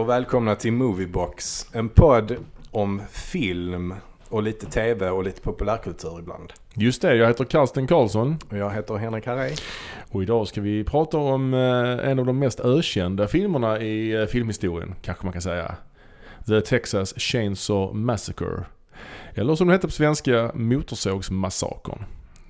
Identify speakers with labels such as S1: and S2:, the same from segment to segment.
S1: Och välkomna till Moviebox. En podd om film och lite tv och lite populärkultur ibland.
S2: Just det, jag heter Karsten Karlsson
S1: Och jag heter Henrik Harrey.
S2: och idag ska vi prata om eh, en av de mest ökända filmerna i eh, filmhistorien, kanske man kan säga. The Texas Chainsaw Massacre. Eller som det heter på svenska, Motorsågsmassakern.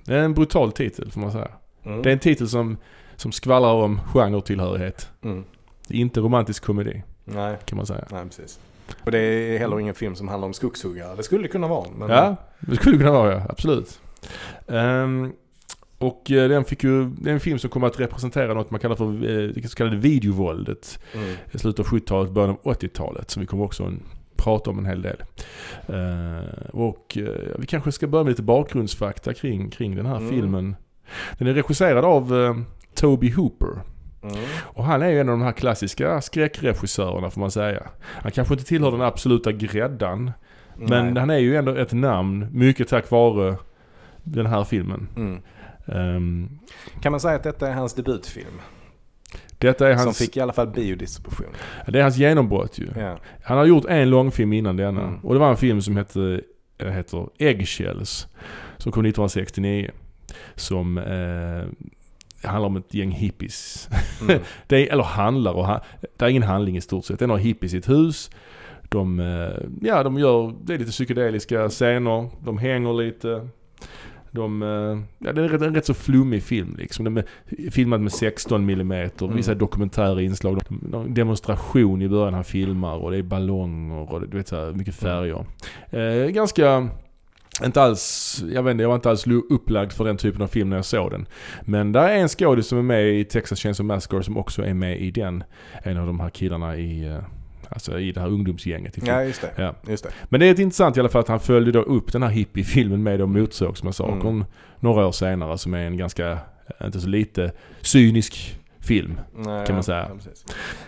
S2: Det är en brutal titel får man säga.
S1: Mm.
S2: Det är en titel som, som skvallrar om genretillhörighet.
S1: Mm.
S2: Det är inte romantisk komedi,
S1: Nej,
S2: kan man säga.
S1: nej precis. Och det är heller ingen film som handlar om skogshuggare. Det skulle det kunna vara. Men
S2: Ja, det skulle kunna vara ja, absolut. Ehm, och eh, den fick ju, det är en film som kommer att representera något man kallar för eh, det så kallade videovåldet.
S1: Mm.
S2: I slutet av 70-talet, början av 80-talet. Som vi kommer också en, prata om en hel del. Ehm, och eh, vi kanske ska börja med lite bakgrundsfakta kring, kring den här
S1: Mm.
S2: filmen. Den är regisserad av eh, Toby Hooper.
S1: Mm.
S2: Och han är ju en av de här klassiska skräckregissörerna får man säga. Han kanske inte tillhör den absoluta gräddan. Men
S1: Nej.
S2: han är ju ändå ett namn, mycket tack vare den här filmen.
S1: Mm.
S2: Ehm,
S1: Kan man säga att detta är hans debutfilm?
S2: detta är
S1: Som
S2: hans,
S1: fick i alla fall biodistribution.
S2: det är hans genombrott ju.
S1: Ja.
S2: Han har gjort en långfilm innan denna.
S1: Mm.
S2: Och det var en film som hette, äh, heter Eggshells. Som kom 1969. Som eh, handlar om ett gäng hippies.
S1: Mm.
S2: Det är, eller handlar och ha, det är ingen handling i stort sett. Det är några hippies i ett hus. De, eh, ja, de gör, det är lite psykedeliska scener. De hänger lite. De, eh, ja, det är en rätt, en rätt så flummig film liksom. Den är filmad med 16 mm.
S1: Mm.
S2: Vissa dokumentära inslag. De, de, demonstration i början han filmar och det är ballonger och du vet så här, mycket färger. Eh, ganska inte alls, jag vet inte, jag var inte alls upplagd för den typen av film när jag såg den. Men där är en skådis som är med i Texas Chainsaw Massacre som också är med i den. En av de här killarna i, eh, alltså i det här ungdomsgänget.
S1: ja, just det.
S2: Ja.
S1: Just det.
S2: Men det är ett intressant i alla fall att han följde då upp den här hippiefilmen med de Motorsågsmassakern
S1: Mm.
S2: några år senare som är en ganska, inte så lite, cynisk film.
S1: Nej,
S2: Kan man säga.
S1: Ja, precis.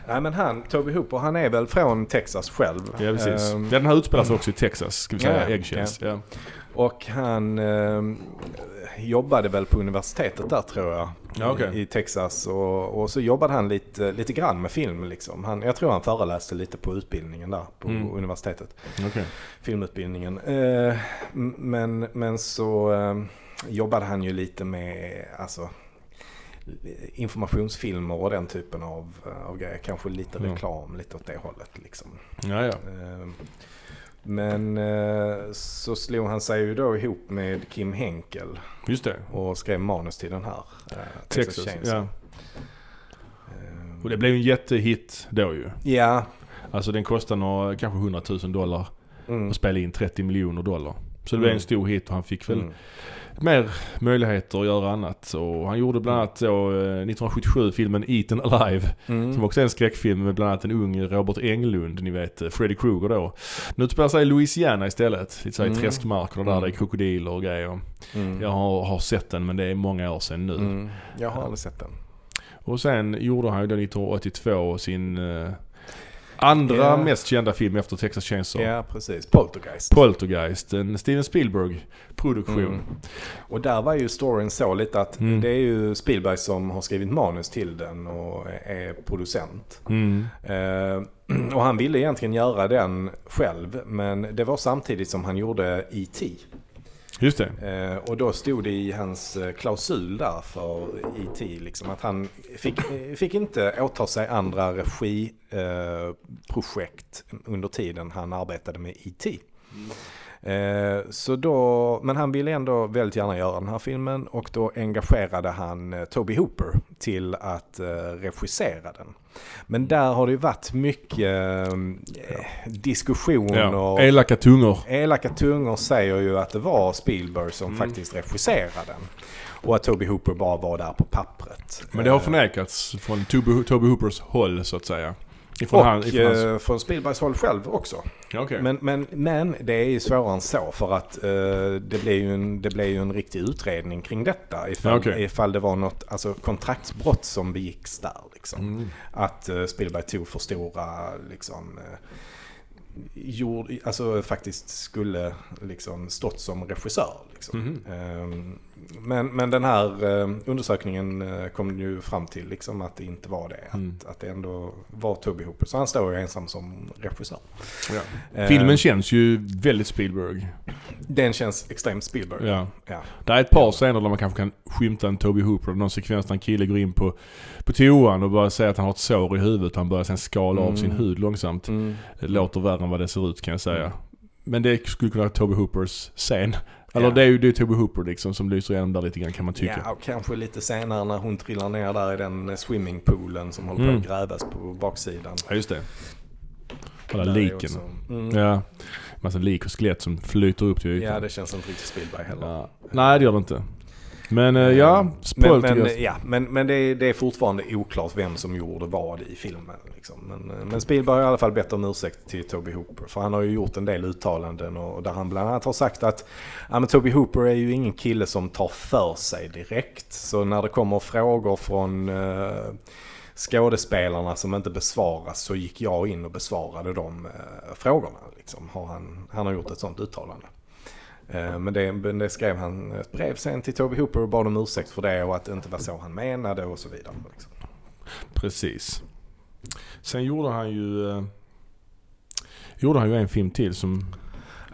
S1: Nej men han, Toby Hooper, han är väl från Texas själv.
S2: Ja precis.
S1: Ehm,
S2: den här utspelar sig också i Texas, ska vi säga,
S1: Ja, ja.
S2: Eggshells. Ja.
S1: Och han ehm, jobbade väl på universitetet där tror jag.
S2: Ja, okej.
S1: i, Texas. Och, och så jobbade han lite, lite grann med film liksom. Han, jag tror han föreläste lite på utbildningen där på
S2: Mm.
S1: universitetet.
S2: Okej.
S1: Filmutbildningen. Eh, men, men så ehm, jobbade han ju lite med alltså, informationsfilmer och den typen av, av grejer. Kanske lite
S2: Ja.
S1: reklam, lite åt det hållet liksom.
S2: Ja, ja.
S1: Men eh, så slog han sig ju då ihop med Kim Henkel
S2: Just det.
S1: och skrev manus till den här. eh, Texas
S2: Texas,
S1: Chainsaw.
S2: ja. Och det blev en jättehit då ju.
S1: Ja.
S2: Alltså den kostade några, kanske 100 000 dollar
S1: Mm.
S2: och spelade in 30 miljoner dollar. Så det blev
S1: Mm.
S2: en stor hit och han fick väl
S1: Mm.
S2: Mer möjligheter att göra annat. Och han gjorde bland annat då, eh, 1977 filmen Eaten Alive.
S1: Mm.
S2: Som också är en skräckfilm med bland annat en ung Robert Englund, ni vet eh, Freddy Krueger då. Nu utspelar sig i Louisiana istället. Lite såhär i
S1: Mm.
S2: träskmarkerna där
S1: Mm.
S2: det är krokodiler och grejer.
S1: Mm.
S2: Jag har, har sett den men det är många år sedan nu.
S1: Mm. Jag har aldrig sett den.
S2: Och sen gjorde han ju då 1982 sin eh, andra
S1: Ja.
S2: mest kända film efter Texas Chainsaw.
S1: Ja, precis. Poltergeist.
S2: Poltergeist, en Steven Spielberg-produktion.
S1: Mm. Och där var ju storyn så lite att
S2: Mm.
S1: det är ju Spielberg som har skrivit manus till den och är producent.
S2: Mm.
S1: Eh, och han ville egentligen göra den själv men det var samtidigt som han gjorde E.T.
S2: Just det.
S1: Eh, och då stod det i hans eh, klausul där för E.T. Liksom, att han fick, eh, fick inte åta sig andra regiprojekt projekt under tiden han arbetade med E.T. Eh, så då, men han ville ändå väldigt gärna göra den här filmen och då engagerade han eh, Toby Hooper till att eh, regissera den. Men där har det ju varit mycket eh, diskussioner.
S2: Ja. Elaka tungor.
S1: Elaka tungor säger ju att det var Spielberg som
S2: Mm.
S1: faktiskt regisserade den. Och att Toby Hooper bara var där på pappret.
S2: Men det har
S1: Eh,
S2: förnekats från Toby, Toby Hoopers håll så att säga. Ifrån
S1: och
S2: han, ifrån hans...
S1: eh, från Spielbergs håll själv också.
S2: Okej.
S1: Men, men, men det är ju svårare än så för att eh, det, blev ju en, det blev ju en riktig utredning kring detta. Ifall,
S2: okej.
S1: ifall det var något alltså, kontraktsbrott som begicks där. Liksom.
S2: Mm.
S1: Att eh, Spielberg tog för stora liksom, eh, gjord, alltså faktiskt skulle liksom stått som regissör. Liksom. Ehm, men, men den här eh, undersökningen eh, kom ju fram till liksom att det inte var det.
S2: Mm.
S1: Att, att det ändå var Toby Hooper. Så han står ju ensam som regissör. Eh,
S2: Filmen känns ju väldigt Spielberg.
S1: Den känns extremt Spielberg.
S2: Ja.
S1: Ja.
S2: Det är ett par scener där man kanske kan skymta en Toby Hooper. Någon sekvens där en kille går in på, på toan och bara säger att han har ett sår i huvudet. Han börjar sen skala av
S1: Mm.
S2: sin hud långsamt.
S1: Mm.
S2: Det låter värre än vad det ser ut kan jag säga.
S1: Mm.
S2: Men det skulle kunna vara Toby Hoopers scen. Eller
S1: Ja.
S2: det är ju det är Toby Hooper liksom som lyser igenom där lite grann kan man tycka.
S1: Ja, och kanske lite senare när hon trillar ner där i den swimmingpoolen som håller på
S2: Mm.
S1: att grävas på baksidan.
S2: Ja, just det. Alla
S1: Där
S2: liken.
S1: Mm.
S2: Ja. Massa lik och skelett som flyter upp till ytan.
S1: Ja, det känns inte riktigt Spielberg heller.
S2: Ja. Nej, det gör det inte. Men eh, ja,
S1: men,
S2: spoil
S1: men,
S2: men,
S1: ja, men, men det, är, det är fortfarande oklart vem som gjorde vad i filmen. Liksom. Men, eh, men Spielberg har i alla fall bett om ursäkt till Toby Hooper. För han har ju gjort en del uttalanden och där han bland annat har sagt att ja, men Toby Hooper är ju ingen kille som tar för sig direkt. Så när det kommer frågor från eh, skådespelarna som inte besvaras så gick jag in och besvarade de eh, frågorna. Liksom, har han, han har gjort ett sånt uttalande. Eh, Men det, det skrev han ett brev sen till Toby Hooper och bad om ursäkt för det och att det inte var så han menade och så vidare. Liksom.
S2: Precis. Sen gjorde han ju... Eh, gjorde han ju en film till som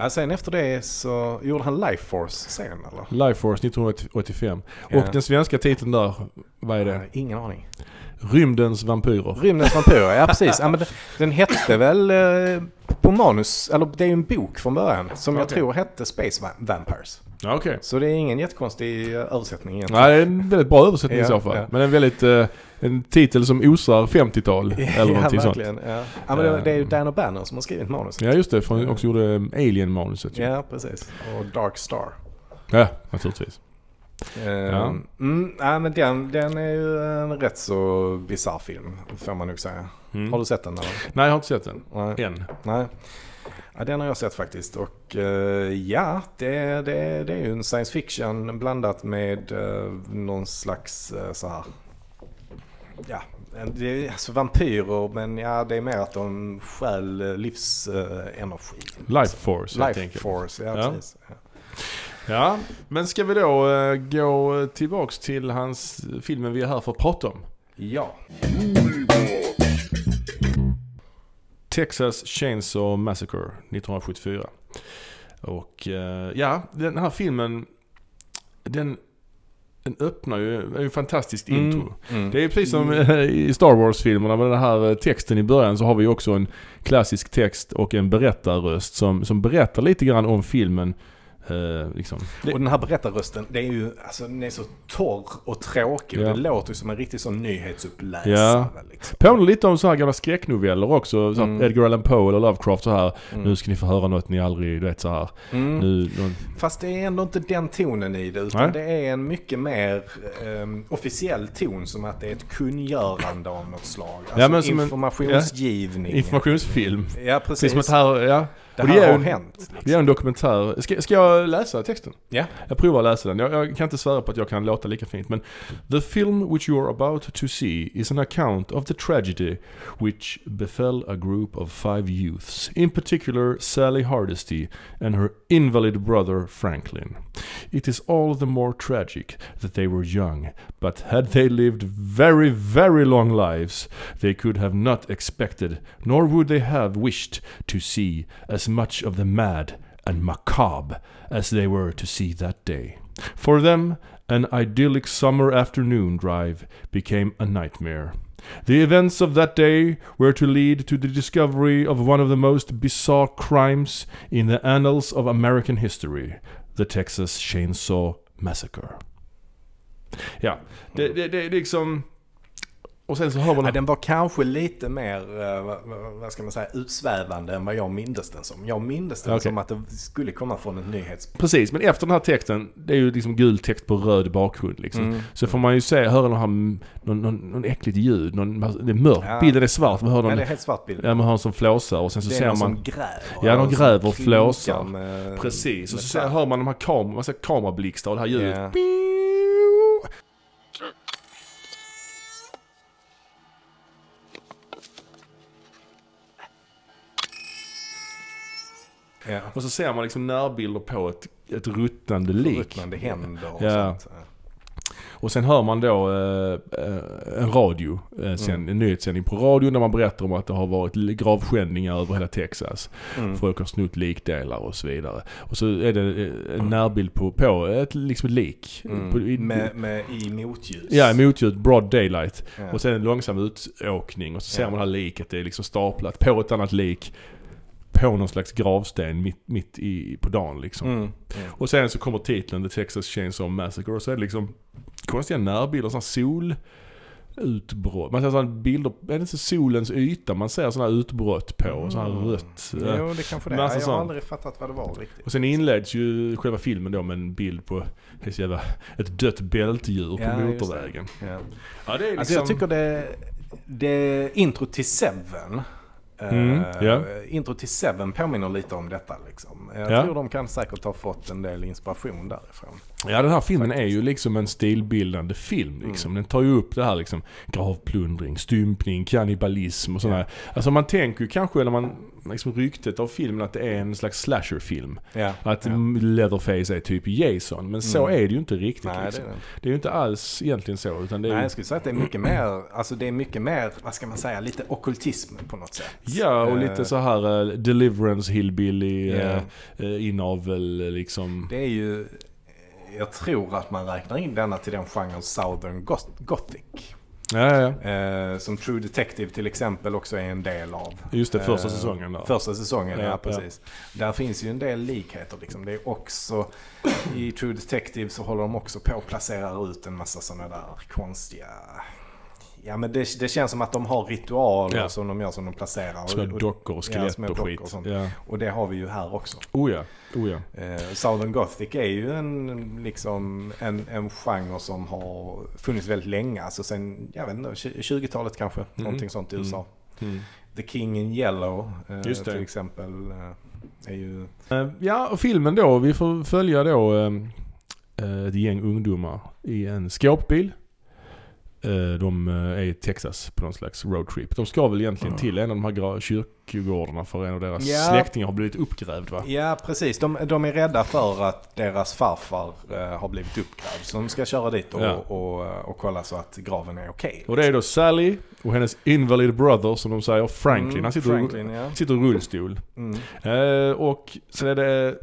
S1: Ja, sen efter det så gjorde han Life Force sen eller?
S2: Life Force 1985.
S1: Ja.
S2: Och den svenska titeln där, vad är det?
S1: Ingen aning.
S2: Rymdens vampyrer.
S1: Rymdens vampyrer, ja precis. Ja, men den, hette väl eh, på manus, eller det är ju en bok från början som jag tror hette Space Va- Vampires.
S2: Ja, okej.
S1: Så det är ingen jättekonstig eh, översättning egentligen.
S2: Nej, det är en väldigt bra översättning i
S1: Ja,
S2: så fall.
S1: ja.
S2: Men en väldigt... Eh, en titel som osar 50-tal. Eller någonting sånt.
S1: verkligen. Ja. ja, men det, det är ju Dan O'Bannon som har skrivit manuset.
S2: Ja, just det. För han också gjorde Alien-manuset.
S1: Ja, precis. Och Dark Star.
S2: Ja, naturligtvis.
S1: Ja.
S2: Ja.
S1: Mm, nej, men den, den är ju en rätt så bisarr film, får man nog säga.
S2: Mm.
S1: Har du sett den eller?
S2: Nej, jag har inte sett den.
S1: Nej.
S2: Än.
S1: Nej. Ja, den har jag sett faktiskt. Och eh, ja, det, det, det är ju en science fiction blandat med uh, någon slags uh, så här. Ja, det är alltså vampyrer men ja, det är mer att de stjäl uh, livsenergi.
S2: Life Force helt
S1: Life
S2: enkelt.
S1: Force, ja,
S2: Ja.
S1: precis. Ja.
S2: Ja, men ska vi då eh, gå tillbaks till hans filmen vi är här för att prata om?
S1: ja.
S2: Texas Chainsaw Massacre 1974. Och eh, ja, den här filmen, den, den öppnar ju, är ju en fantastisk intro.
S1: Mm.
S2: Det är precis som eh, i Star Wars-filmerna med den här eh, texten i början så har vi också en klassisk text och en berättarröst som, som berättar lite grann om filmen. Eh, liksom. Det,
S1: Och den här berättarrösten, det är ju, alltså den är så torr och tråkig.
S2: Ja.
S1: Och det låter ju som en riktig sån nyhetsuppläsare.
S2: Ja.
S1: Liksom.
S2: påminner lite om så här gamla skräcknoveller också. Så
S1: Mm.
S2: Edgar Allan Poe eller Lovecraft så här.
S1: Mm.
S2: Nu ska ni få höra något ni aldrig, du vet så här.
S1: Mm.
S2: Nu, någon,
S1: Fast det är ändå inte den tonen i det. Utan
S2: Nej.
S1: det är en mycket mer ehm, officiell ton. Som att det är ett kungörande av något slag. Alltså
S2: Ja, men som en-
S1: informationsgivning.
S2: informationsfilm.
S1: Ja,
S2: Precis
S1: precis.
S2: som att här, ja.
S1: Det
S2: och
S1: här
S2: det är
S1: har
S2: ju-
S1: hänt. Liksom.
S2: Det är en dokumentär. Ska, ska jag läsa texten?
S1: Ja.
S2: Jag provar att läsa den. Jag, jag kan inte svära på att jag kan låta lika fint. Men The film which you are about to see is an account of the tragedy which befell a group of five youths, in particular Sally Hardesty and her invalid brother Franklin. It is all the more tragic that they were young, but had they lived very, very long lives, they could have not expected, nor would they have wished, to see as much of the mad and macabre as they were to see that day. For them, an idyllic summer afternoon drive became a nightmare. The events of that day were to lead to the discovery of one of the most bizarre crimes in the annals of American history the Texas Chainsaw Massacre. Ja, det, det, det är liksom... Och sen så hör man...
S1: Ja, den var kanske lite mer, eh, vad, ska man säga, utsvävande än vad jag mindes den som. Jag mindes den
S2: Okej.
S1: som att det skulle komma från ett nyhets...
S2: Precis, men efter den här texten, det är ju liksom gul text på röd bakgrund liksom.
S1: Mm.
S2: Så får man ju se, höra någon, här, någon, någon, någon äckligt ljud, någon, det är mörkt,
S1: Ja.
S2: bilden är svart, man hör
S1: Ja,
S2: någon,
S1: det är helt svart bild.
S2: ja, man hör någon som flåsar och sen så
S1: det är
S2: ser
S1: någon
S2: man...
S1: som gräver.
S2: Ja,
S1: som
S2: gräver och flåsar.
S1: med-
S2: Precis, och så ser,
S1: trä.
S2: hör man de här kamerorna, man ser kamerablixtar och det här ljudet.
S1: Ja. Ja.
S2: Och så ser man liksom närbilder på ett ett ruttnande lik.
S1: Ruttnande händer och
S2: Ja.
S1: sånt.
S2: Och sen hör man då eh, eh, en radio, eh, sen,
S1: Mm.
S2: en nyhetssändning på radion där man berättar om att det har varit gravskändningar över hela Texas.
S1: Mm.
S2: Folk har snott likdelar och så vidare. Och så är det eh, en närbild på, på ett, liksom ett lik.
S1: Mm.
S2: På, i,
S1: med, med, I motljus.
S2: Ja, motljus, broad daylight.
S1: Ja.
S2: Och sen en långsam utåkning och så ser
S1: Ja.
S2: man det här liket, det är liksom staplat på ett annat lik. På någon slags gravsten mitt, mitt i, på dagen liksom.
S1: Mm. Mm.
S2: Och sen så kommer titeln The Texas Chainsaw Massacre och så är det liksom konstiga närbilder, sådana sol utbrott. Man ser sådana bilder, är det inte solens yta man ser sådana utbrott på
S1: Mm.
S2: rött.
S1: Jo, det kanske det är. Jag har aldrig fattat vad det var riktigt.
S2: Och sen inleds ju själva filmen då med en bild på jävla, ett dött bältdjur på
S1: Ja, det.
S2: motorvägen.
S1: Ja.
S2: Ja, det är liksom...
S1: Alltså jag tycker det, det intro till Seven.
S2: Mm, ja.
S1: Intro till Seven påminner lite om detta liksom. Jag
S2: Ja.
S1: tror de kan säkert ha fått en del inspiration därifrån.
S2: Ja den här filmen
S1: Faktiskt.
S2: är ju liksom en stilbildande film liksom. Den tar ju upp det här liksom gravplundring, stympning, kannibalism och sådär.
S1: Ja.
S2: Alltså man tänker ju kanske när man, liksom ryktet av filmen att det är en slags slasherfilm.
S1: Ja.
S2: Att
S1: ja.
S2: Leatherface är typ Jason. Men så
S1: Mm.
S2: är det ju inte riktigt
S1: Nej, det
S2: liksom.
S1: är det.
S2: Det är ju inte alls egentligen så. Utan det är
S1: Nej,
S2: ju,
S1: jag skulle säga att det är mycket mer, alltså det är mycket mer, vad ska man säga, lite ockultism på något sätt.
S2: ja, och
S1: Eh,
S2: lite så här uh, deliverance hillbilly
S1: Ja.
S2: uh, uh, inavel eh, liksom.
S1: Det är ju, jag tror att man räknar in denna till den genren Southern Goth- Gothic.
S2: Ja, ja.
S1: Eh, som True Detective till exempel också är en del av.
S2: Just det, första
S1: Eh,
S2: säsongen där.
S1: Första säsongen, ja,
S2: Ja,
S1: precis. Där finns ju en del likheter liksom. Det är också, i True Detective så håller de också på att placera ut en massa sådana där konstiga... Ja men det, det känns som att de har ritualer som de gör som de placerar. Och- och-
S2: dockor och skelett och
S1: dockor
S2: skit.
S1: och. Och det har vi ju här också.
S2: Oh ja, oh ja.
S1: Eh, Southern Gothic är ju en, liksom, en, en genre som har funnits väldigt länge. Alltså sen, jag vet inte, 20-talet kanske. Någonting sånt i
S2: Mm.
S1: USA.
S2: Mm.
S1: The King in Yellow eh, till exempel. Eh, är ju...
S2: Eh, Ja, och filmen då. Vi får följa då ett gäng ungdomar i en skåpbil. Eh, De eh, är i Texas på någon slags roadtrip. De ska väl egentligen till en av de här kyrkogårdarna för en av deras
S1: Ja.
S2: släktingar har blivit uppgrävd va?
S1: Ja, precis. De, de är rädda för att deras farfar eh, har blivit uppgrävd. Så de ska köra dit och,
S2: Ja.
S1: och, och kolla så att graven är okej.
S2: Och det är då Sally och hennes invalid brother som de säger, Franklin.
S1: Mm,
S2: Han sitter,
S1: Franklin, ja.
S2: sitter i rullstol.
S1: Mm.
S2: Eh, och sen är det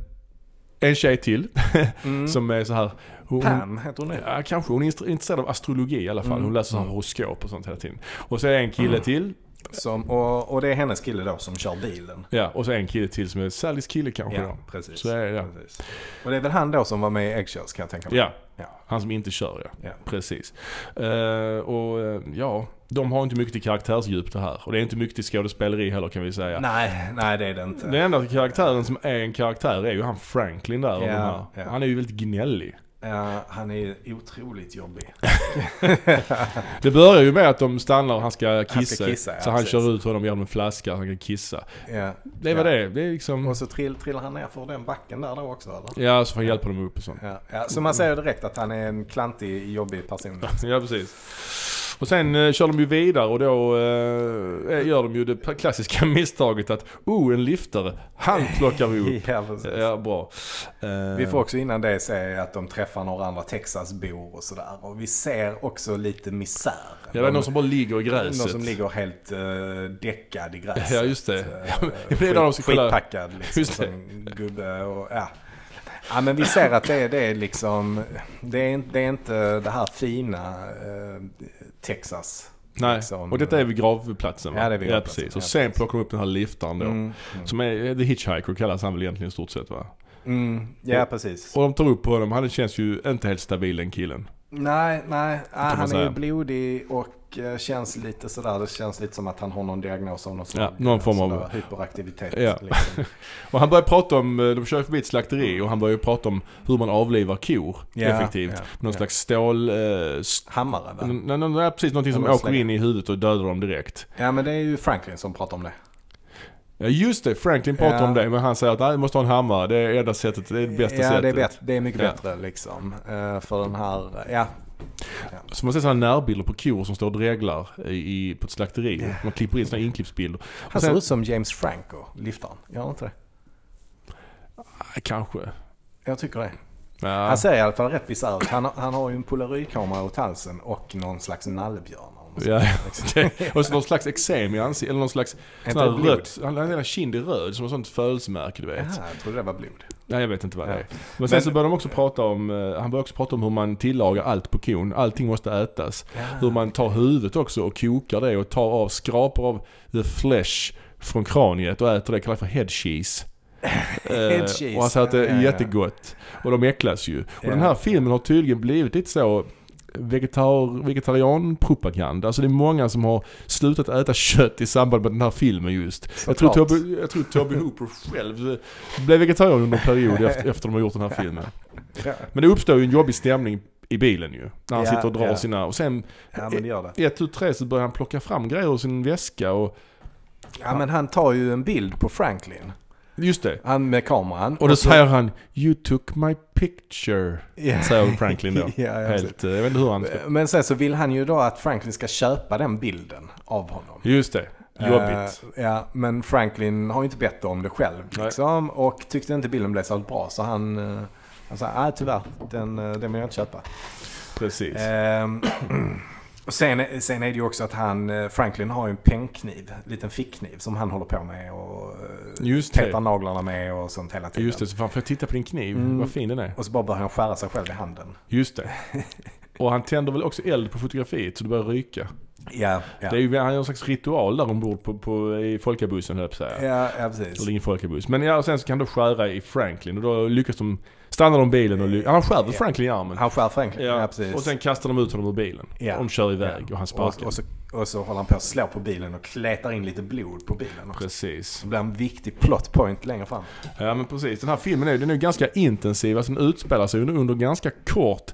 S2: en tjej till
S1: Mm.
S2: som är så här. Hon,
S1: Pam heter hon det?
S2: Ja, kanske. Hon är intresserad av astrologi i alla fall.
S1: Mm.
S2: Hon läser
S1: Mm.
S2: horoskop och sånt hela tiden. Och så är en kille till.
S1: Som, och, och det är hennes kille då som kör bilen.
S2: Ja, och så en kille till som är Sallys kille kanske
S1: Ja,
S2: då.
S1: precis.
S2: Så är det,
S1: precis. Och det är väl han då som var med i Eggshells kan jag tänka mig.
S2: Ja,
S1: Ja.
S2: han som inte kör ja.
S1: Ja.
S2: Precis. Eh, och eh, ja, de har inte mycket till karaktärsdjup det här. Och det är inte mycket till skådespeleri heller kan vi säga.
S1: Nej, nej det är det inte.
S2: Den enda karaktären som är en karaktär är ju han Franklin där.
S1: Ja, ja.
S2: Han är ju väldigt gnällig.
S1: Ja, han är otroligt jobbig.
S2: Det börjar ju med att de stannar och han ska kissa.
S1: Han ska kissa, ja,
S2: så han
S1: precis.
S2: kör ut honom genom en flaska så han kan kissa.
S1: Ja.
S2: Det var
S1: ja.
S2: det. Det är liksom...
S1: Och så trill, trillar han ner för den backen där då också eller?
S2: Ja, så får han hjälpa dem upp och sånt.
S1: Ja. ja. Så man ser direkt att han är en klantig, jobbig person.
S2: Ja, precis. Och sen eh, kör de ju vidare och då eh, gör de ju det klassiska misstaget att oh, en liftare, han plockar vi upp.
S1: Ja, precis.
S2: Ja, bra. Eh,
S1: Vi får också innan det se att de träffar några andra Texasbor och sådär. Och vi ser också lite misär.
S2: Ja, det är någon som bara ligger i gräset.
S1: Någon som ligger helt uh, däckad i gräset.
S2: Ja, just det.
S1: Eh,
S2: men det är de
S1: Skitpackad liksom.
S2: Just det.
S1: Som gubbe och ja. Ja men vi ser att det, det är liksom, det är, inte- det är inte det här fina eh, Texas.
S2: Nej,
S1: liksom.
S2: och detta är vid gravplatsen va?
S1: Ja, det är vid
S2: Ja, precis. Och sen plockar de upp den här liftaren då.
S1: Mm, mm.
S2: Som är The Hitchhiker kallas han väl egentligen i stort sett va?
S1: Mm, ja precis.
S2: Och de tar upp honom, han känns ju inte helt stabil den killen.
S1: Nej, nej.
S2: Man
S1: han är ju blodig och eh, känns lite sådär. Det känns lite som att han har någon diagnos av något slag.
S2: någon form av-
S1: Hyperaktivitet.
S2: Ja.
S1: Liksom.
S2: Och han börjar prata om, eh, de kör förbi ett slakteri och han börjar prata om hur man avlivar kor
S1: Ja,
S2: effektivt.
S1: ja,
S2: Någon
S1: ja.
S2: slags stål... Eh, st-
S1: Hammare va?
S2: nej, nej, nej, precis någonting som åker in i huvudet och dödar dem direkt.
S1: Ja men det är ju Franklin som pratar om det.
S2: Ja just det, Franklin pratar
S1: Ja.
S2: om det men han säger att nej, du måste ha en hammare. Det är enda sättet, det är det bästa
S1: ja,
S2: sättet.
S1: bättre, det är mycket
S2: Ja.
S1: bättre liksom. Eh, för den här, ja.
S2: Så man ser sådana närbilder på kor som står och dreglar i, på ett slakteri.
S1: Ja.
S2: Man klipper in sådana inklippsbilder.
S1: Han ser ut som James Franco, liftaren. Gör han inte det?
S2: Ah, Kanske.
S1: Jag tycker det.
S2: Ja.
S1: Han ser i alla fall rätt bisarr ut. Han, har- han har ju en polaroidkamera åt halsen och någon slags nallebjörn.
S2: Ja, och så någon slags eksem i ansiktet, eller någon slags sån här rött, han hela kind är röd som ett sånt födelsemärke du vet.
S1: Jaha, jag trodde det var blod.
S2: Nej jag vet inte vad det
S1: Ja.
S2: är. Men sen
S1: Men-
S2: så börjar de också prata om, eh, han börjar också prata om hur man tillagar allt på kon. Allting måste ätas. Hur man tar huvudet också och kokar det och tar av, skrapar av the flesh från kraniet och äter det, kallar det för head cheese. Eh,
S1: Head cheese,
S2: Och han säger att det
S1: ja,
S2: är
S1: ja, ja.
S2: jättegott. Och de äcklas ju. Och
S1: Ja.
S2: den här filmen har tydligen blivit lite så vegetar, vegetarianpropaganda. Alltså det är många som har slutat äta kött i samband med den här filmen just. Jag tror. Toby, jag tror Toby Hooper själv blev vegetarian under en period efter, efter de har gjort den här filmen.
S1: Ja,
S2: Men det uppstår ju en jobbig stämning i bilen ju. När han
S1: Ja,
S2: sitter och drar
S1: ja.
S2: sina... Och sen
S1: ja det.
S2: ett, tu, tre så börjar han plocka fram grejer ur sin väska och...
S1: Ja men han tar ju en bild på Franklin.
S2: Just det.
S1: Han med kameran.
S2: Och då säger han 'You took my picture'
S1: Ja.
S2: säger Franklin då.
S1: ja, ja,
S2: Helt, eh, jag vet inte hur han ska...
S1: Men sen så vill han ju då att Franklin ska köpa den bilden av honom.
S2: Just det. Jobbigt.
S1: Eh, ja, men Franklin har ju inte bett om det själv. Liksom, och tyckte inte bilden blev så bra så han, uh, han sa nej tyvärr, den, uh, den vill jag inte köpa.
S2: Precis.
S1: Ehm, och sen, sen är det ju också att han, eh, Franklin har ju en pennkniv, en liten fickkniv som han håller på med och uh,
S2: Just
S1: petar naglarna med och sånt hela tiden.
S2: Just det, så fan får jag titta på din kniv?
S1: Mm.
S2: Vad fin den är.
S1: Och så bara börjar han skära sig själv i handen.
S2: Just det. Och han tänder väl också eld på fotografiet så det börjar ryka.
S1: Ja, ja.
S2: Det är ju han har en slags ritual där ombord på, på, i folkabussen höll jag på att säga.
S1: Ja, ja precis.
S2: Eller ingen folkabuss. Men ja, och sen så kan de skära i Franklin och då lyckas de, stannar de bilen och ly- ja, han skär väl
S1: Ja.
S2: Franklin i armen.
S1: Han skär Franklin, ja,
S2: Ja,
S1: precis.
S2: och sen kastar de ut honom ur bilen.
S1: Ja.
S2: Och de kör iväg och han
S1: och,
S2: sparkar.
S1: och, så, och så håller han på att slå på bilen och kletar in lite blod på bilen också.
S2: Precis.
S1: Det blir en viktig plot point längre fram.
S2: Ja men precis. Den här filmen är, den är ganska intensiv. Alltså den utspelar sig under, under ganska kort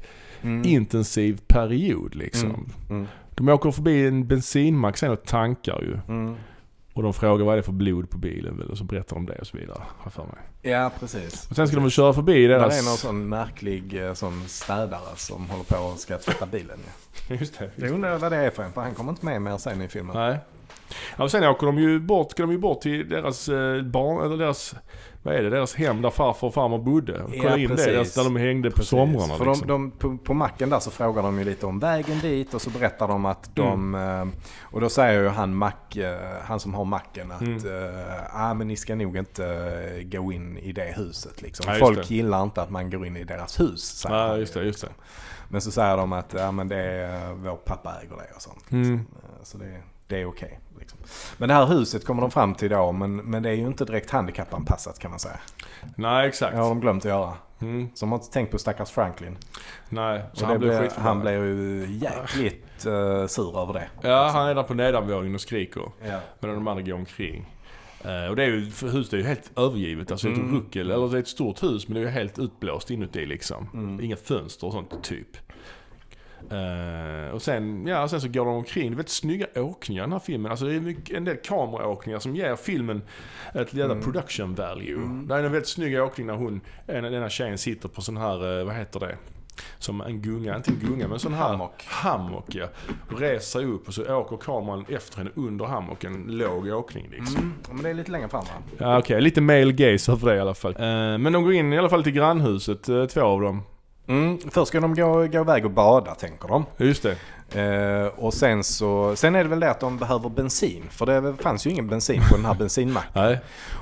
S2: intensiv period liksom.
S1: Mm. Mm.
S2: De åker förbi en bensinmack sen och tankar ju.
S1: Mm.
S2: Och de frågar vad det är för blod på bilen och så berättar de det och så vidare. Har för mig.
S1: Ja, precis.
S2: Och sen ska de köra förbi deras...
S1: är någon sån märklig eh, sån städare som håller på och ska tvätta bilen. Ja.
S2: Just det.
S1: Jag undrar vad det är för en, för han kommer inte med mer sen i filmen.
S2: Nej. Ja, och sen åker de ju bort, ska de ju bort till deras eh, barn, eller deras, vad är det, deras hem där farfar och farmor bodde. Och
S1: Ja,
S2: kolla in
S1: precis.
S2: det, där, de hängde på
S1: Precis.
S2: somrarna
S1: För
S2: liksom.
S1: de, de, på, på macken där så frågar de ju lite om vägen dit och så berättar de att de...
S2: Mm.
S1: eh, Och då säger ju han, mack, eh, han som har macken att
S2: Mm.
S1: ah, men ni ska nog inte gå in i det huset liksom.
S2: Ja,
S1: Folk
S2: det.
S1: gillar inte att man går in i deras hus.
S2: Ja,
S1: han
S2: just
S1: ju,
S2: det, just det.
S1: liksom. Men så säger de att ja, men det är, vår pappa äger det och sånt.
S2: Mm.
S1: liksom. Eh, Så det, det är okej. liksom. Men det här huset kommer de fram till då, men, men det är ju inte direkt handikappanpassat kan man säga.
S2: Nej, exakt.
S1: Det har de glömt att göra.
S2: Mm.
S1: Så de har inte tänkt på stackars Franklin.
S2: Nej, så han blev
S1: han blev ju jäkligt uh, sur över det.
S2: Ja, han är där på nedanvåningen och skriker.
S1: Ja.
S2: Medan de andra går omkring. Eh, och det är ju, huset är ju helt övergivet. Alltså det är ett
S1: Mm.
S2: ruckel, eller det är ett stort hus men det är ju helt utblåst inuti liksom.
S1: Mm.
S2: Inga fönster och sånt typ. Eh, och sen, ja, sen så går de omkring. Det är väldigt snygga åkningar i den här filmen. Alltså det är mycket, en del kameraåkningar som ger filmen ett jävla
S1: Mm.
S2: production value.
S1: Mm.
S2: Det är en väldigt snygg åkning när hon, en, den här tjejen sitter på sån här, eh, vad heter det? Som en gunga, inte en gunga men sån här
S1: Hammock.
S2: hammock ja. Och reser upp och så åker kameran efter henne under hammocken. Låg åkning liksom.
S1: Mm. Men det är lite längre fram va?
S2: Ja, Okej, lite male gaze över det i alla fall. Eh, men de går in i alla fall till grannhuset, två av dem.
S1: Mm. Först ska de gå, gå iväg och bada tänker de.
S2: Just det.
S1: Eh, och sen så, sen är det väl det att de behöver bensin. För det fanns ju ingen bensin på den här bensinmacken.
S2: Nej.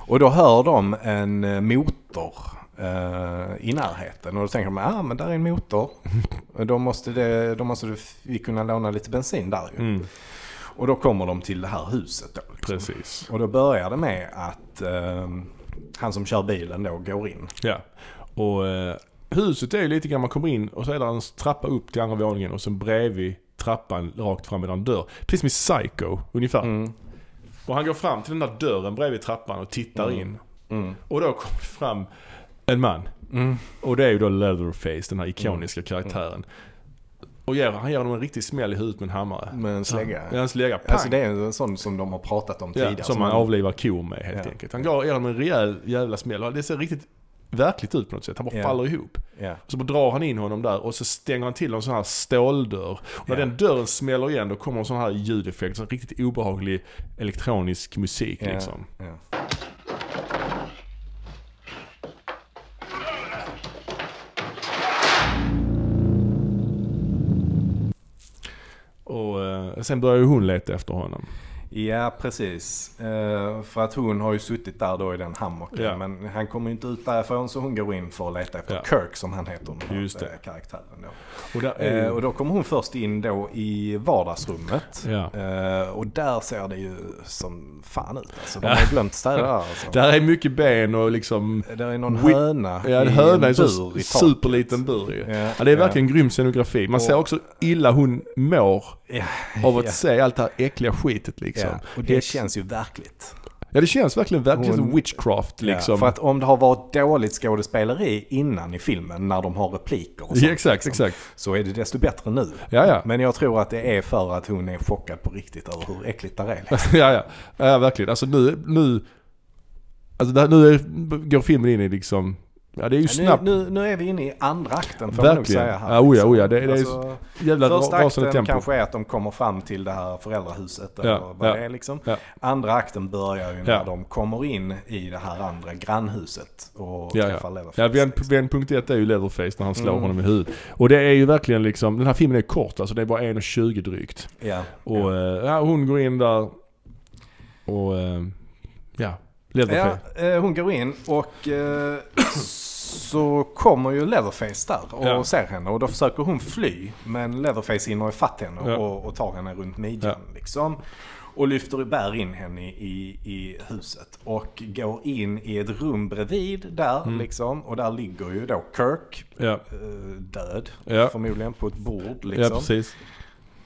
S1: Och då hör de en eh, motor eh, i närheten. Och då tänker de, ja ah, men där är en motor. då måste, det, då måste vi kunna låna lite bensin där ju.
S2: Mm,
S1: Och då kommer de till det här huset då. Liksom.
S2: precis.
S1: Och då börjar det med att eh, han som kör bilen då går in.
S2: Ja. Och eh, huset är ju lite grann, man kommer in och så är det en trappa upp till andra våningen och sen bredvid trappan rakt fram med en dörr. Precis som i Psycho ungefär.
S1: Mm.
S2: Och han går fram till den där dörren bredvid trappan och tittar
S1: Mm.
S2: in.
S1: Mm.
S2: Och då kommer fram en man.
S1: Mm.
S2: Och det är ju då Leatherface, den här ikoniska karaktären. Och ger, han ger honom en riktig smäll i huvudet med en hammare.
S1: Med en slägga.
S2: Ja, en slägga. Pang!
S1: Alltså det är en sån som de har pratat om tidigare.
S2: ja, som man avlivar kor med helt
S1: Ja.
S2: enkelt. Han gav ger honom en rejäl jävla smäll. Och Det ser riktigt verkligt ut på något sätt. Han bara
S1: yeah.
S2: faller ihop. Yeah. Så bara drar han in honom där och så stänger han till en sån här ståldörr. Och när
S1: yeah.
S2: den dörren smäller igen då kommer en sån här ljudeffekt, sån riktigt obehaglig elektronisk musik liksom.
S1: Och
S2: eh, sen börjar ju hon leta efter honom.
S1: Ja, precis. Eh, för att hon har ju suttit där då i den hammocken.
S2: Ja.
S1: Men han kommer ju inte ut därifrån så hon går in för att leta efter
S2: Ja.
S1: Kirk som han heter. den
S2: Just det.
S1: eh, Karaktären då.
S2: Och där
S1: Eh, och då kommer hon först in då i vardagsrummet.
S2: Ja.
S1: Eh, och där ser det ju som fan ut. Alltså, de har glömt städa där alltså.
S2: där är mycket ben och liksom...
S1: Där är någon höna
S2: Ja, en höna i
S1: en bur i
S2: superliten bur ju.
S1: Ja,
S2: Ja, det är verkligen grym scenografi. Man ser
S1: Och-
S2: också illa hon mår av att se allt det här äckliga skitet liksom.
S1: Ja, och det känns ju verkligt.
S2: Ja det känns verkligen, verkligen som witchcraft liksom.
S1: Ja, för att om det har varit dåligt skådespeleri innan i filmen när de har repliker och sånt,
S2: ja, exakt,
S1: liksom,
S2: exakt.
S1: så är det desto bättre nu.
S2: Ja, ja.
S1: Men jag tror att det är för att hon är chockad på riktigt över hur äckligt det är. Liksom.
S2: ja, ja. Ja, verkligen. Alltså nu, nu... Alltså det här, nu är, går filmen in i liksom... Ja det är ju
S1: Nu,
S2: snabbt.
S1: nu, nu är vi inne i andra akten får man nog
S2: Verkligen.
S1: säga här.
S2: Ja, oja, oja. Det- det är
S1: alltså,
S2: Jävla
S1: första akten
S2: tempo.
S1: kanske är att de kommer fram till det här föräldrahuset eller
S2: Ja,
S1: vad
S2: ja,
S1: det är liksom.
S2: ja.
S1: Andra akten börjar ju när de kommer in i det här andra grannhuset och
S2: Ja,
S1: träffar
S2: ja.
S1: Leatherface.
S2: Ja, vänd,
S1: liksom.
S2: vändpunkt ett är ju Leatherface när han slår
S1: Mm.
S2: honom i huvudet. Och det är ju verkligen liksom, den här filmen är kort alltså, det är bara 1.20 drygt.
S1: Ja,
S2: Och eh, hon går in där och eh, ja, Leatherface.
S1: Ja, eh, hon går in och eh, så kommer ju Leatherface där och
S2: Ja.
S1: ser henne och då försöker hon fly. Men Leatherface hinner ifatt henne
S2: Ja.
S1: och, och tar henne runt midjan liksom. Och lyfter bär in henne i, i huset och går in i ett rum bredvid där
S2: Mm.
S1: liksom. Och där ligger ju då Kirk
S2: Ja,
S1: eh, död
S2: Ja.
S1: förmodligen på ett bord
S2: ja
S1: liksom.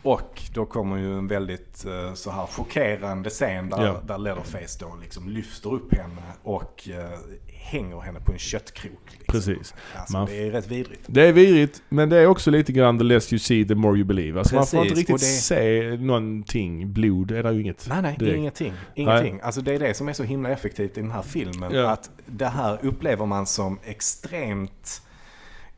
S1: Och då kommer ju en väldigt eh, så här chockerande scen där,
S2: Ja.
S1: där Leatherface då liksom lyfter upp henne och eh, hänger henne på en köttkrok. Liksom.
S2: Precis.
S1: Alltså,
S2: Man-
S1: det är rätt vidrigt.
S2: Det är virrigt, men det är också lite grann the less you see the more you believe. Alltså man får inte riktigt
S1: det-
S2: se någonting, blod är det ju inget.
S1: Nej, nej,
S2: direkt.
S1: ingenting. Ingenting. Alltså det är det som är så himla effektivt i den här filmen.
S2: Ja.
S1: Att det här upplever man som extremt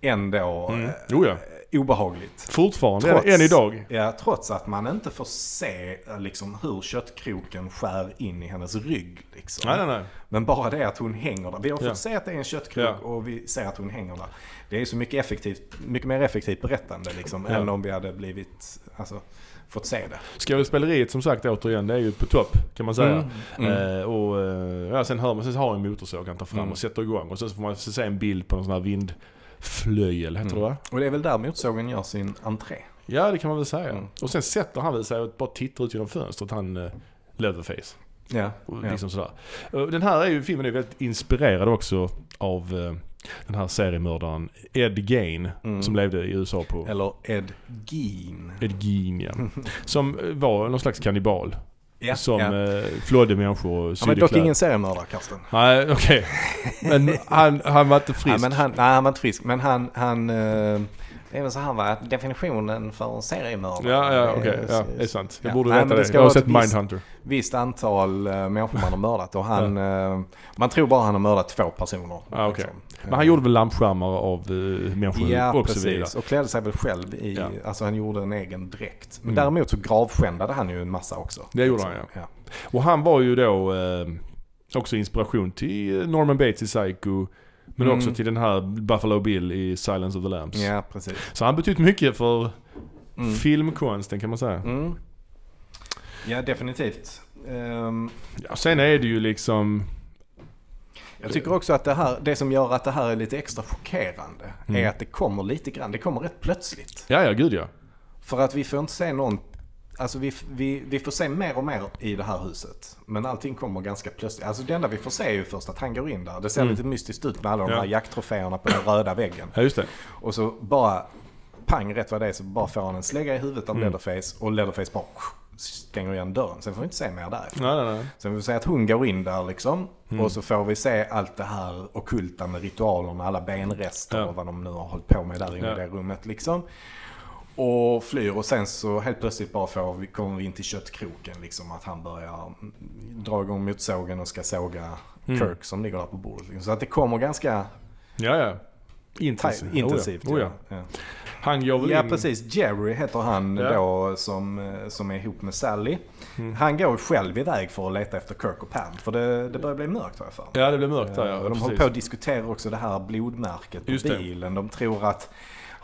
S1: ändå
S2: Mm.
S1: eh,
S2: Jo, ja.
S1: Obehagligt.
S2: Fortfarande,
S1: Trots-
S2: än idag.
S1: Ja, trots att man inte får se liksom, hur köttkroken skär in i hennes rygg. Liksom.
S2: Nej, nej, nej.
S1: Men bara det att hon hänger där. Vi har fått
S2: Ja.
S1: se att det är en köttkrok
S2: Ja.
S1: och vi ser att hon hänger där. Det är så mycket, effektivt, mycket mer effektivt berättande liksom,
S2: Ja.
S1: än om vi hade blivit, alltså, fått se det.
S2: Skådespeleriet som sagt återigen, det är ju på topp kan man säga.
S1: Mm. Mm.
S2: Eh, och eh, ja, sen hör man, sen har en motorsåg han tar fram
S1: Mm.
S2: och sätter igång. Och sen så får man se en bild på en sån här vindflöjel, heter det va?
S1: Och det är väl där motorsågen gör sin entré.
S2: Ja det kan man väl säga.
S1: Mm.
S2: Och sen sätter han väl sig och bara tittar ut genom fönstret, han eh, Leatherface.
S1: Ja,
S2: Och
S1: ja.
S2: Liksom sådär. Och Den här är ju, filmen är väldigt inspirerad också av eh, den här seriemördaren Ed Gein
S1: Mm.
S2: som levde i USA på...
S1: Eller Ed Gein.
S2: Ed Gein ja. Som eh, var någon slags kannibal.
S1: Ja,
S2: som
S1: ja.
S2: eh, flådde människor och
S1: Han
S2: sydde
S1: var dock
S2: kläder.
S1: ingen seriemördare, Karsten.
S2: Nej, okej. Men han, han var inte frisk.
S1: Nej, men han, nej, han var inte frisk. Men han, han eh, det är väl så här va, att definitionen för en seriemördare.
S2: Ja, ja, okej. Ja, det är sant. Jag
S1: Ja.
S2: borde
S1: Nej,
S2: veta
S1: det
S2: Jag har sett
S1: ett visst-
S2: Mindhunter.
S1: visst antal uh, människor man har mördat och han, eh, man tror bara han har mördat två personer.
S2: Ah, okej.
S1: liksom.
S2: Men han gjorde väl lampskärmar av uh, människor
S1: Ja,
S2: och så vidare.
S1: precis. Och klädde sig väl själv i,
S2: Ja.
S1: alltså han gjorde en egen dräkt. Men
S2: Mm.
S1: däremot så gravskändade han ju en massa också.
S2: Det gjorde
S1: Liksom.
S2: han,
S1: ja.
S2: Och han var ju då eh, också inspiration till eh, Norman Bates i Psycho. Men
S1: Mm.
S2: också till den här Buffalo Bill i Silence of the Lambs.
S1: Ja, precis.
S2: Så han betytt mycket för
S1: Mm.
S2: filmkonsten kan man säga.
S1: Mm. Ja, definitivt. Ehm,
S2: Ja, sen är det ju liksom...
S1: jag tycker också att det här, det som gör att det här är lite extra chockerande
S2: Mm.
S1: är att det kommer lite grann, det kommer rätt plötsligt.
S2: Ja, ja, gud ja.
S1: För att vi får inte se någon, alltså vi, vi, vi får se mer och mer i det här huset. Men allting kommer ganska plötsligt. Alltså det enda vi får se är ju först att han går in där. Det ser
S2: Mm.
S1: lite mystiskt ut med alla de
S2: Ja.
S1: här jakttroféerna på den röda väggen.
S2: Ja, just det.
S1: Och så bara, pang rätt vad det är så bara får han en slägga i huvudet av
S2: Mm.
S1: Leatherface och Leatherface bara stänger igen dörren. Sen får vi inte se mer därifrån.
S2: Nej, nej, nej.
S1: Sen får vi se att hon går in där liksom.
S2: Mm.
S1: Och så får vi se allt det här ockulta med ritualerna, alla benrester
S2: Ja.
S1: och vad de nu har hållit på med där inne
S2: Ja.
S1: i det rummet liksom. Och flyr och sen så helt plötsligt bara får vi, kommer vi in till köttkroken liksom. Att han börjar mm, dra igång motsågen och ska såga
S2: Mm.
S1: Kirk som ligger där på bordet. Liksom. Så att det kommer ganska
S2: Ja, ja.
S1: taj-
S2: Intensivt. Oh, ja. Oh,
S1: ja.
S2: Ja. Han går väl
S1: Ja
S2: in...
S1: precis, Jerry heter han
S2: Ja.
S1: då som, eh, som är ihop med Sally.
S2: Mm.
S1: Han går själv iväg för att leta efter Kirk och Pam. För det, det börjar bli mörkt har jag för.
S2: Ja, det blir mörkt där ja.
S1: och de
S2: precis.
S1: håller på att diskutera också det här blodmärket på
S2: Just det.
S1: bilen. De tror att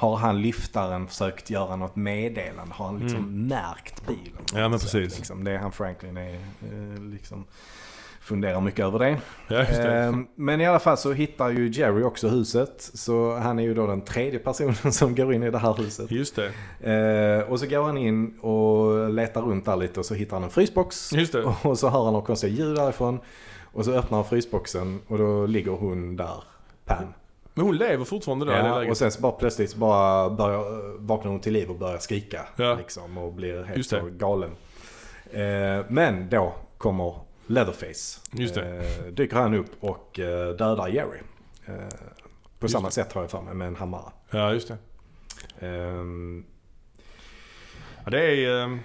S1: har han liftaren försökt göra något meddelande? Har han liksom
S2: Mm.
S1: märkt bilen?
S2: Ja, men precis.
S1: Liksom, det är han Franklin är, eh, liksom, funderar mycket över det.
S2: Ja, det.
S1: Ehm, Men i alla fall så hittar ju Jerry också huset. Så han är ju då den tredje personen som går in i det här huset.
S2: Just det.
S1: Eh, och så går han in och letar runt där lite och så hittar han en frysbox.
S2: Just det.
S1: Och så hör han några konstiga ljud därifrån. Och så öppnar han frysboxen och då ligger hon där, Pam.
S2: Men hon lever fortfarande där i det
S1: Ja,
S2: läget.
S1: och sen så bara plötsligt så bara börjar, vaknar hon till liv och börjar skrika.
S2: Ja.
S1: Liksom, och blir helt så galen. Eh, men då kommer Leatherface.
S2: Just det.
S1: Eh, dyker han upp och eh, dödar Jerry. Eh, på
S2: Just
S1: samma
S2: det.
S1: sätt har jag för mig med en hammare.
S2: Ja, just det.
S1: Ehm,
S2: Ja, det är...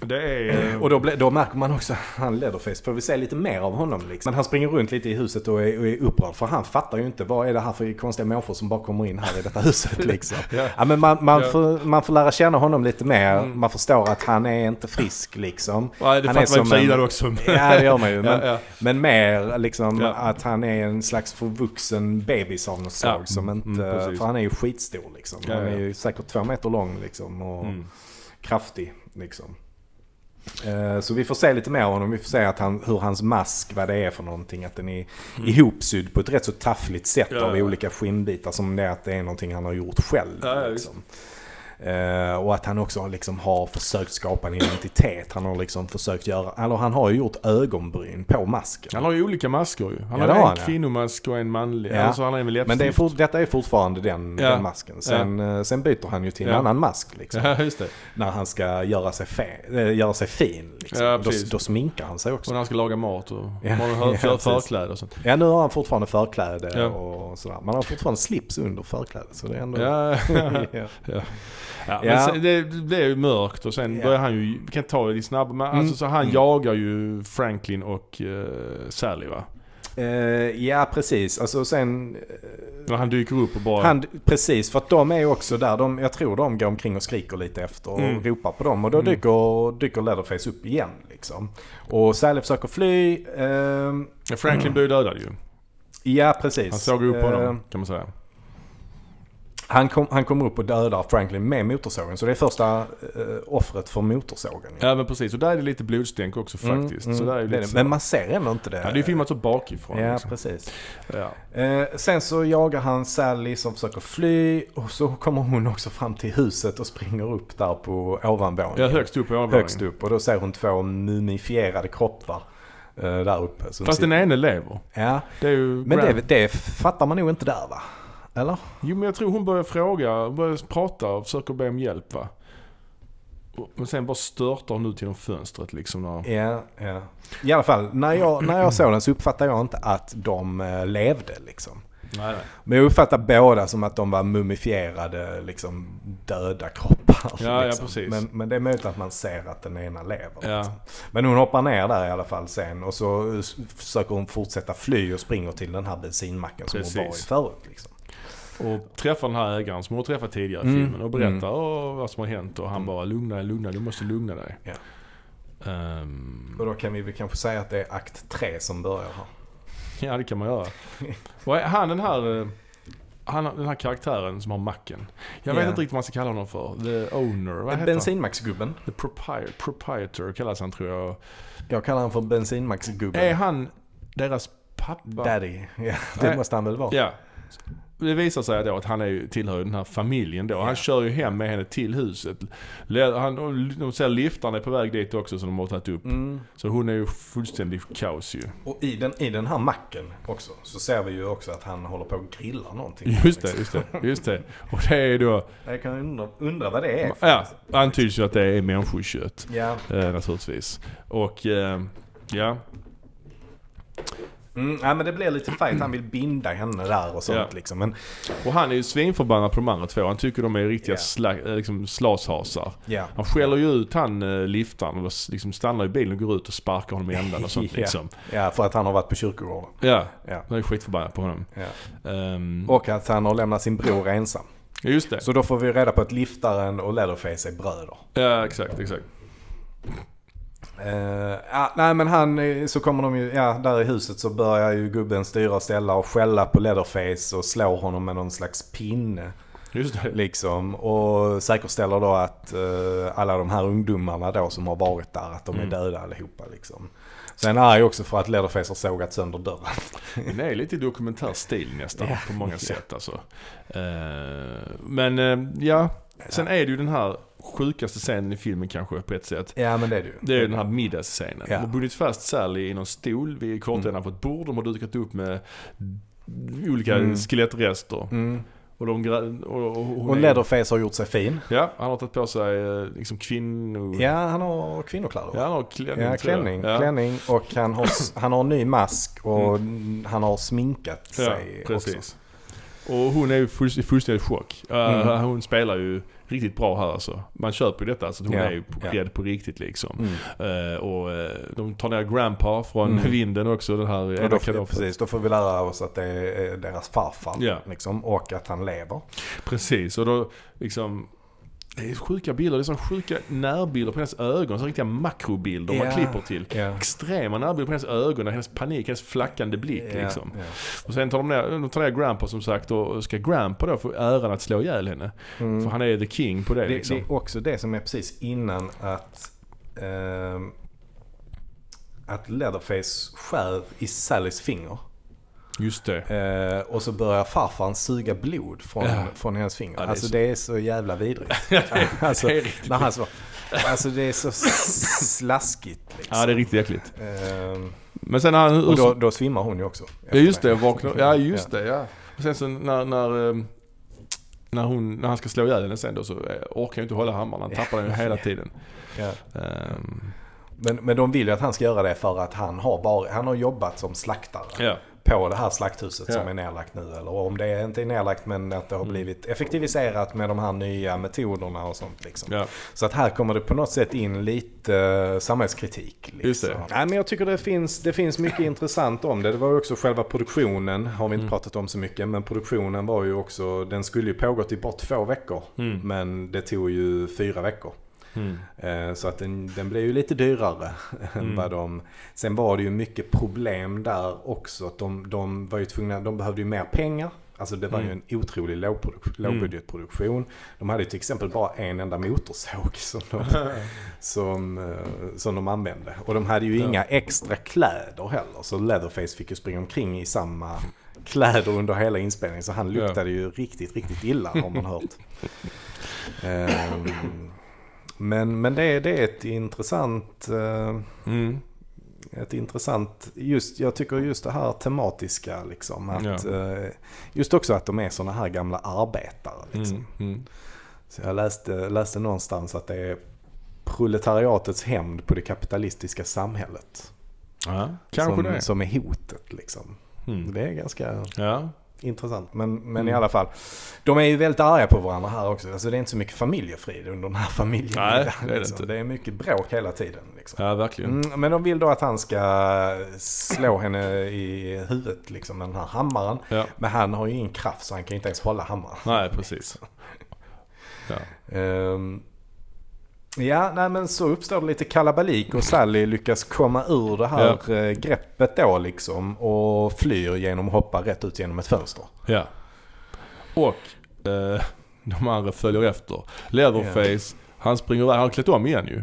S2: är...
S1: Och då, ble, då märker man också han Leatherface, får vi se lite mer av honom liksom. Men han springer runt lite i huset och är, och är upprörd för han fattar ju inte vad är det här för konstiga människor som bara kommer in här i detta huset liksom.
S2: Ja.
S1: Ja, men man, man,
S2: Ja.
S1: får, man får lära känna honom lite mer.
S2: Mm.
S1: Man förstår att han är inte frisk liksom.
S2: Nej, det
S1: han är
S2: fattar man ju
S1: som
S2: sidan
S1: en-
S2: också.
S1: Ja det gör man ju. Men,
S2: Ja, ja.
S1: men mer liksom
S2: Ja.
S1: att han är en slags förvuxen bebis av något slag.
S2: Ja.
S1: Som inte,
S2: Mm,
S1: för han är ju skitstor liksom.
S2: Ja,
S1: Han
S2: ja.
S1: är ju säkert två meter lång liksom. Och,
S2: Mm.
S1: kraftig liksom. Eh, Så vi får se lite mer av honom. Vi får se att han, hur hans mask, vad det är för någonting. Att den är ihopsydd på ett rätt så taffligt sätt
S2: Mm. Ja,
S1: av
S2: ja.
S1: olika skinnbitar. Som det är att det är någonting han har gjort själv.
S2: Ja,
S1: liksom. Eh, och att han också liksom har försökt skapa en identitet. Han har liksom försökt göra, eller han har ju gjort ögonbryn på masken.
S2: Han har ju olika masker ju. Han
S1: Ja,
S2: har en
S1: han, ja.
S2: kvinnomask och en manlig.
S1: Ja.
S2: Alltså han en med
S1: Men det är fort, detta är fortfarande den,
S2: Ja.
S1: den masken. Sen, eh, sen byter han ju till en
S2: Ja.
S1: annan mask. Liksom.
S2: Ja.
S1: När han ska göra sig, fe, äh, göra sig fin. Liksom.
S2: Ja,
S1: då, då sminkar han sig också.
S2: Och när han ska laga mat och
S1: Ja,
S2: har
S1: ja,
S2: för,
S1: precis.
S2: förkläder och sånt.
S1: Ja, nu har han fortfarande förkläde
S2: Ja.
S1: och sådär. Man har fortfarande slips under förklädet. Så det är ändå...
S2: Ja, ja.
S1: ja.
S2: sen, det, är ju mörkt och sen
S1: Ja.
S2: börjar han ju, vi kan ta det snabbt, men
S1: Mm.
S2: alltså så han
S1: Mm.
S2: jagar ju Franklin och uh, Sally va?
S1: Eh, ja, precis. Alltså sen...
S2: När han dyker upp och bara...
S1: Han, precis, för att de är ju också där. De, jag tror de går omkring och skriker lite efter och
S2: Mm.
S1: ropar på dem. Och då
S2: Mm.
S1: dyker, dyker Leatherface upp igen. Liksom. Och Sally försöker fly.
S2: Ja, Franklin blir ju dödad ju.
S1: ja, precis.
S2: Han såg upp på honom kan man säga.
S1: Han, kom, han kommer upp och dödar Franklin med motorsågen. Så det är första eh, offret för motorsågen.
S2: Ja men precis, och där är det lite blodstänk också faktiskt.
S1: Mm,
S2: så där är
S1: mm,
S2: det
S1: det
S2: så.
S1: Men man ser ändå inte det.
S2: Ja, det är filmat så bakifrån.
S1: Ja,
S2: liksom.
S1: precis.
S2: ja.
S1: Eh, sen så jagar han Sally som försöker fly och så kommer hon också fram till huset och springer upp där på ovanvåningen.
S2: ja, högst upp på övervåningen.
S1: Högst upp och då ser hon två mumifierade kroppar eh, där uppe.
S2: Fast den ene lever.
S1: Ja,
S2: Det
S1: men det, det fattar man nog inte där va? Eller?
S2: Jo men jag tror hon börjar fråga, börjar prata och försöker be om hjälp va. Men sen bara störtar hon ut genom fönstret liksom. När...
S1: Ja, ja. I alla fall, när jag, när jag såg den så uppfattade jag inte att de eh, levde liksom.
S2: Nej, nej.
S1: Men jag uppfattar båda som att de var mumifierade, liksom döda kroppar.
S2: Ja, ja,
S1: liksom.
S2: precis.
S1: Men, men det är möjligt att man ser att den ena lever.
S2: Ja.
S1: Liksom. Men hon hoppar ner där i alla fall sen och så s- försöker hon fortsätta fly och springer till den här bensinmacken som hon var i
S2: Precis.
S1: förut. Liksom.
S2: Och träffar den här ägaren som hon har träffat tidigare i
S1: Mm,
S2: filmen och berättar
S1: mm.
S2: vad som har hänt och han
S1: Mm.
S2: bara lugna dig, lugna dig, du måste lugna dig.
S1: Ja.
S2: Ehm,
S1: Och då kan vi väl kanske säga att det är akt tre som börjar här.
S2: ja det kan man göra. och han den här, eh, han, den här karaktären som har macken. Jag vet
S1: Ja.
S2: inte riktigt vad man ska kalla honom för. The owner, vad heter han?
S1: Bensinmaxgubben.
S2: The propri- proprietor kallas han tror jag.
S1: Jag kallar honom för bensinmaxgubben.
S2: Är han deras pappa?
S1: Daddy. Ja, det måste han väl vara.
S2: Ja. Det visar sig då att han är ju, tillhör ju den här familjen då. Han kör ju hem med henne till huset. Han, de ser liftarna är på väg dit också som de har tagit upp.
S1: Mm.
S2: Så hon är ju fullständigt kaos ju.
S1: Och i den, i den här macken också så ser vi ju också att han håller på att grilla någonting.
S2: Just det, just det, just det. Och det är då,
S1: Jag kan undra, undra vad det är.
S2: ja, antyds ju att det är människokött.
S1: Ja.
S2: Eh, naturligtvis. Och eh, ja,
S1: Mm, ja men det blir lite fight. Han vill binda henne där och sånt
S2: Ja.
S1: liksom. Men
S2: och han är ju svinförbannad på de andra två. Han tycker de är riktiga
S1: Ja.
S2: sla, eh, liksom slashasar.
S1: ja.
S2: Han skäller ju ut han eh, liftaren och liksom stannar i bilen och går ut och sparkar honom i ändan och sånt
S1: Ja.
S2: liksom.
S1: ja, för att han har varit på kyrkogården.
S2: Ja,
S1: Ja.
S2: han är skitförbannad på honom.
S1: Ja.
S2: Ehm,
S1: Och att han har lämnat sin bror ensam.
S2: ja, just det.
S1: Så då får vi reda på att liftaren och Leatherface är bröder.
S2: Ja, exakt, exakt.
S1: Uh, ja, nej men han, eh, så kommer de ju, ja där i huset så börjar ju gubben styra och ställa och skälla på Leatherface och slår honom med någon slags pinne.
S2: Just det.
S1: Liksom, och säkerställer då att eh, alla de här ungdomarna då som har varit där, att de är
S2: Mm.
S1: döda allihopa liksom. Sen är jag också för att Leatherface har sågat sönder dörren.
S2: Den är lite dokumentär stil nästan
S1: Ja.
S2: på många sätt alltså. Eh, men ja, sen är det ju den här sjukaste scenen i filmen kanske på ett sätt.
S1: Ja men det är det ju.
S2: Det är ju den här middagsscenen.
S1: Ja.
S2: De har bundit fast Sally i någon stol vid kortändan på ett bord. De har dukat upp med olika
S1: Mm.
S2: skelettrester.
S1: Mm.
S2: Och, de, och, och, hon
S1: Och Leatherface har gjort sig fin.
S2: Ja, han har tagit på sig eh, liksom kvinno...
S1: Ja, han har kvinnokläder.
S2: Ja, han har klänning
S1: Ja, klänning,
S2: Ja.
S1: klänning och han har, han har en ny mask och han har sminkat
S2: Ja,
S1: sig
S2: precis.
S1: också.
S2: Och hon är ju fullst- i chock. Uh,
S1: Mm.
S2: Hon spelar ju riktigt bra här alltså. Man köper ju detta, alltså hon
S1: Ja,
S2: är ju
S1: ja.
S2: rädd på riktigt liksom.
S1: Mm.
S2: Eh, och eh, de tar ner Grandpa från
S1: Mm.
S2: vinden också, den här
S1: då, precis, då får vi lära oss att det är deras farfar.
S2: Ja.
S1: Liksom, och att han lever.
S2: Precis, och då liksom det är sjuka bilder, det är så sjuka närbilder på hennes ögon, så riktiga makrobilder man
S1: Ja.
S2: klipper till.
S1: Ja.
S2: Extrema närbilder på hennes ögon, hennes panik, hennes flackande blick
S1: Ja,
S2: liksom.
S1: ja.
S2: Och sen tar de ner, de tar ner Grandpa som sagt och ska Grandpa då få äran att slå ihjäl henne.
S1: Mm.
S2: För han är the king på det,
S1: Det,
S2: liksom.
S1: det är också det som är precis innan att ehm, att Leatherface skär i Sallys finger.
S2: Just det.
S1: Eh, och så börjar farfaren suga blod från,
S2: Ja.
S1: från hennes finger.
S2: Ja, det
S1: alltså
S2: så-
S1: det är så jävla vidrigt. alltså,
S2: det är riktigt
S1: när han så, alltså det är så slaskigt liksom.
S2: Ja, det är riktigt äckligt.
S1: Ehm,
S2: Men sen han...
S1: och då, då svimmar hon ju också.
S2: ja just det, vaknar, ja just det, ja. Och sen så när, när, ehm, när, hon, när han ska slå ihjäl henne sen då så eh, orkar han inte hålla hammaren. Han tappar den hela tiden.
S1: Ja.
S2: Ehm,
S1: Men, men de vill ju att han ska göra det för att han har, bara, han har jobbat som slaktare.
S2: ja.
S1: På det här slakthuset
S2: Ja.
S1: som är nedlagt nu. Eller om det inte är nedlagt men att det har
S2: Mm.
S1: blivit effektiviserat med de här nya metoderna och sånt. Liksom.
S2: ja.
S1: Så att här kommer det på något sätt in lite uh, samhällskritik. Liksom. Nej, men jag tycker det finns, det finns mycket intressant om det. Det var ju också själva produktionen, har vi inte
S2: Mm.
S1: pratat om så mycket. Men produktionen var ju också, den skulle ju pågått i bara två veckor.
S2: Mm.
S1: Men det tog ju fyra veckor.
S2: Mm.
S1: Eh, Så att den, den blev ju lite dyrare än
S2: Mm.
S1: vad de... Sen var det ju mycket problem där också. Att de, de var ju tvungna, de behövde ju mer pengar. Alltså det var ju
S2: Mm.
S1: en otrolig lågproduk- lågbudgetproduktion. De hade ju till exempel bara en enda motorsåg som de, som, eh, som de använde. Och de hade ju
S2: Ja.
S1: inga extra kläder heller. Så Leatherface fick ju springa omkring i samma kläder under hela inspelningen. Så han
S2: Ja.
S1: luktade ju riktigt, riktigt illa har man hört. Ehm, men, men det, är, det är ett intressant, eh,
S2: Mm.
S1: ett intressant, just, jag tycker just det här tematiska liksom. Att,
S2: Ja.
S1: eh, just också att de är sådana här gamla arbetare. Liksom.
S2: Mm. Mm.
S1: Så jag läste, läste någonstans att det är proletariatets hämnd på det kapitalistiska samhället.
S2: Ja, kanske
S1: som,
S2: det.
S1: som är hotet liksom.
S2: Mm.
S1: Det är ganska
S2: Ja.
S1: Intressant. Men, men i
S2: Mm.
S1: alla fall, de är ju väldigt arga på varandra här också. Alltså det är inte så mycket familjefrid under den här familjen.
S2: Nej, det är det
S1: liksom.
S2: inte.
S1: det är mycket bråk hela tiden. Liksom.
S2: ja, verkligen.
S1: Mm, men de vill då att han ska slå henne i huvudet liksom, med den här hammaren.
S2: Ja.
S1: Men han har ju ingen kraft så han kan inte ens hålla hammaren.
S2: Nej, precis. Ja.
S1: Ehm, ja, nej men så uppstår det lite kalabalik och Sally lyckas komma ur det här eh, greppet då liksom. Och flyr genom att hoppa rätt ut genom ett fönster.
S2: ja. Och eh, de andra följer efter. Leatherface, han springer iväg. Han har klätt om igen ju.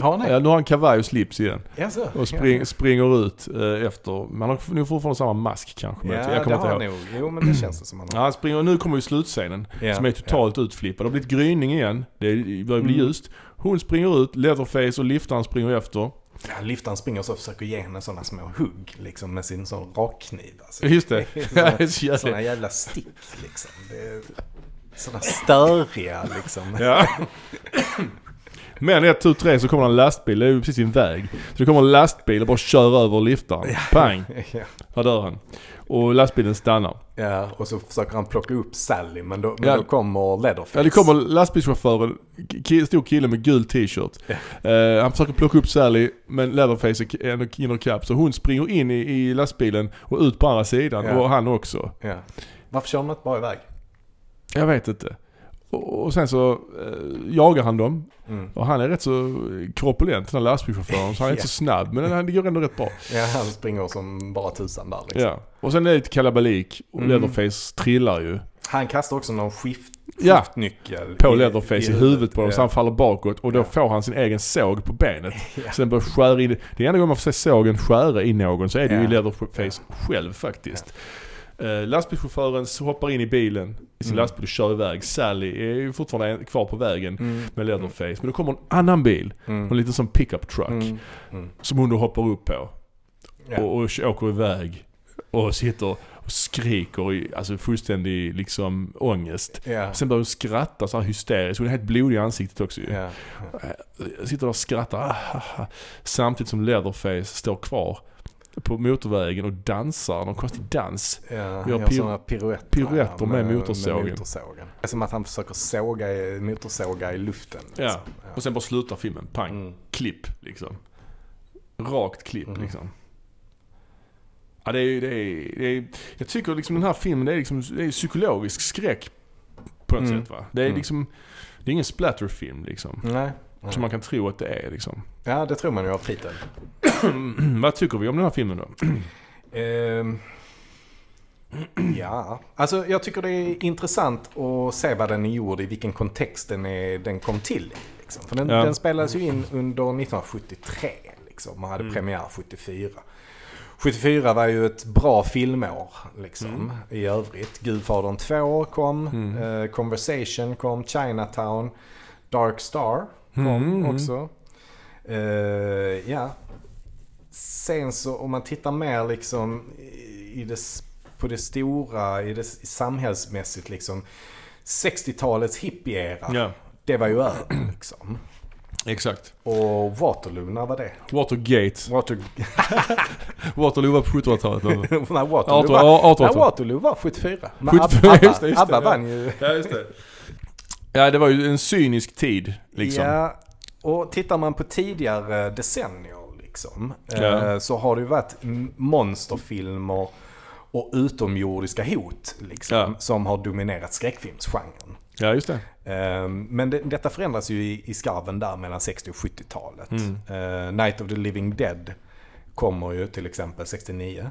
S1: Ja, nej.
S2: Ja, nu har han kavaj och slips igen.
S1: Jaså?
S2: Och spring, springer ut eh, efter. Man har nog fortfarande samma mask kanske.
S1: Ja,
S2: jag
S1: det
S2: kommer
S1: har
S2: inte
S1: han nog. Jo, men det känns det som han
S2: Ja,
S1: har.
S2: han springer, och nu kommer ju slutscenen.
S1: Ja,
S2: Som är totalt utflippad. Det har blivit gryning igen. Det börjar bli
S1: Mm.
S2: ljust. Hon springer ut, Leatherface och liftaren springer efter.
S1: Ja, liftaren springer och så försöker ge henne sådana små hugg liksom med sin sån rakkniv. Alltså.
S2: Just det. Ja, det är så jävla-
S1: Sådana jävla stick liksom. Sådana störiga liksom.
S2: Ja. Men ett, tu, tre så kommer en lastbil, det är ju precis en väg. Så det kommer en lastbil och bara kör över liftaren. Pang!
S1: Ja.
S2: Där dör han. Och lastbilen stannar.
S1: ja, och så försöker han plocka upp Sally men då, men
S2: Ja.
S1: då kommer Leatherface.
S2: Ja det kommer lastbilschauffören, ki- stor kille med gul t-shirt. Eh, han försöker plocka upp Sally men Leatherface är ändå kapp. Så hon springer in i, i lastbilen och ut på andra sidan
S1: Ja.
S2: och han också.
S1: Ja. Varför kör de inte bara iväg?
S2: Jag vet inte. Och, sen så eh, jagar han dem.
S1: Mm.
S2: Och han är rätt så korpulent den här lastbilschauffören. Så han är inte
S1: Ja.
S2: så snabb men han- det går ändå rätt bra.
S1: Ja, han springer som bara tusan där liksom.
S2: Ja. Och sen är det lite kalabalik och
S1: Mm.
S2: Leatherface trillar ju.
S1: Han kastar också någon skift,
S2: Ja.
S1: skiftnyckel.
S2: på
S1: i-
S2: Leatherface i, huvudet på honom så
S1: ja.
S2: han faller bakåt och då
S1: Ja.
S2: får han sin egen såg på benet.
S1: Ja.
S2: Sen börjar skära in, det är enda gången man får se sågen skära i någon så är det ju
S1: Ja.
S2: i Leatherface själv faktiskt. Uh, lastbilschauffören hoppar in i bilen i sin
S1: Mm.
S2: lastbil och kör iväg. Sally är ju fortfarande kvar på vägen
S1: Mm.
S2: med Leatherface. Men då kommer en annan bil,
S1: Mm.
S2: en liten sån pickup truck.
S1: Mm. Mm.
S2: Som hon då hoppar upp på. Och, och åker iväg. Och sitter och skriker i alltså fullständig liksom ångest.
S1: Ja.
S2: Sen börjar hon skratta så här hysteriskt. Hon är helt blodig i ansiktet också ju. Jag sitter där och skrattar. Ah, ah, ah. Samtidigt som Leatherface står kvar på motorvägen och dansar någon konstig dans.
S1: Ja,
S2: Gör
S1: gör
S2: pir-
S1: piruetter,
S2: piruetter med motorsågen.
S1: motorsågen. Det är som att han försöker såga i, motorsåga i luften.
S2: Ja.
S1: liksom.
S2: Och sen bara slutar filmen. Pang.
S1: Mm.
S2: Klipp liksom. Rakt klipp
S1: Mm.
S2: liksom. Ja, det är, det, är, det är, jag tycker liksom den här filmen det är, liksom, det är psykologisk skräck på något
S1: Mm.
S2: sätt va. Det är
S1: Mm.
S2: liksom, det är ingen splatterfilm liksom.
S1: Nej. Nej.
S2: Som man kan tro att det är liksom.
S1: Ja, det tror man ju av titeln.
S2: Vad tycker vi om den här filmen då?
S1: Ehm, ja, alltså jag tycker det är intressant att se vad den är gjord i vilken kontext den, är, den kom till. Liksom. För den,
S2: Ja.
S1: den spelades ju in under 1973 liksom, och hade
S2: Mm.
S1: premiär 74. 74 var ju ett bra filmår liksom,
S2: Mm.
S1: i övrigt. Gudfadern 2 kom,
S2: Mm.
S1: eh, Conversation kom, Chinatown, Dark Star kom
S2: Mm.
S1: också. Eh, ja. Sen så om man tittar mer liksom i det, på det stora, i det samhällsmässigt liksom. 60-talets hippie-era,
S2: Ja,
S1: det var ju över liksom.
S2: exakt.
S1: Och Waterloo, när var det?
S2: Watergate.
S1: Water...
S2: Waterloo var på 1700-talet.
S1: Nej, Waterloo, var...
S2: 18,
S1: Nej,
S2: 18,
S1: Waterloo var 74. Men
S2: 74,
S1: Abba,
S2: just det, just
S1: Abba vann ju.
S2: Ja, just det. Ja, det var ju en cynisk tid liksom.
S1: Ja, och tittar man på tidigare decennier liksom,
S2: Ja.
S1: eh, så har det ju varit monsterfilmer och utomjordiska hot liksom,
S2: Ja.
S1: som har dominerat skräckfilmsgenren.
S2: Ja, just det.
S1: Eh, Men det, detta förändras ju i, i skarven där mellan 60 och 70-talet.
S2: Mm.
S1: Eh, Night of the Living Dead kommer ju till exempel 69.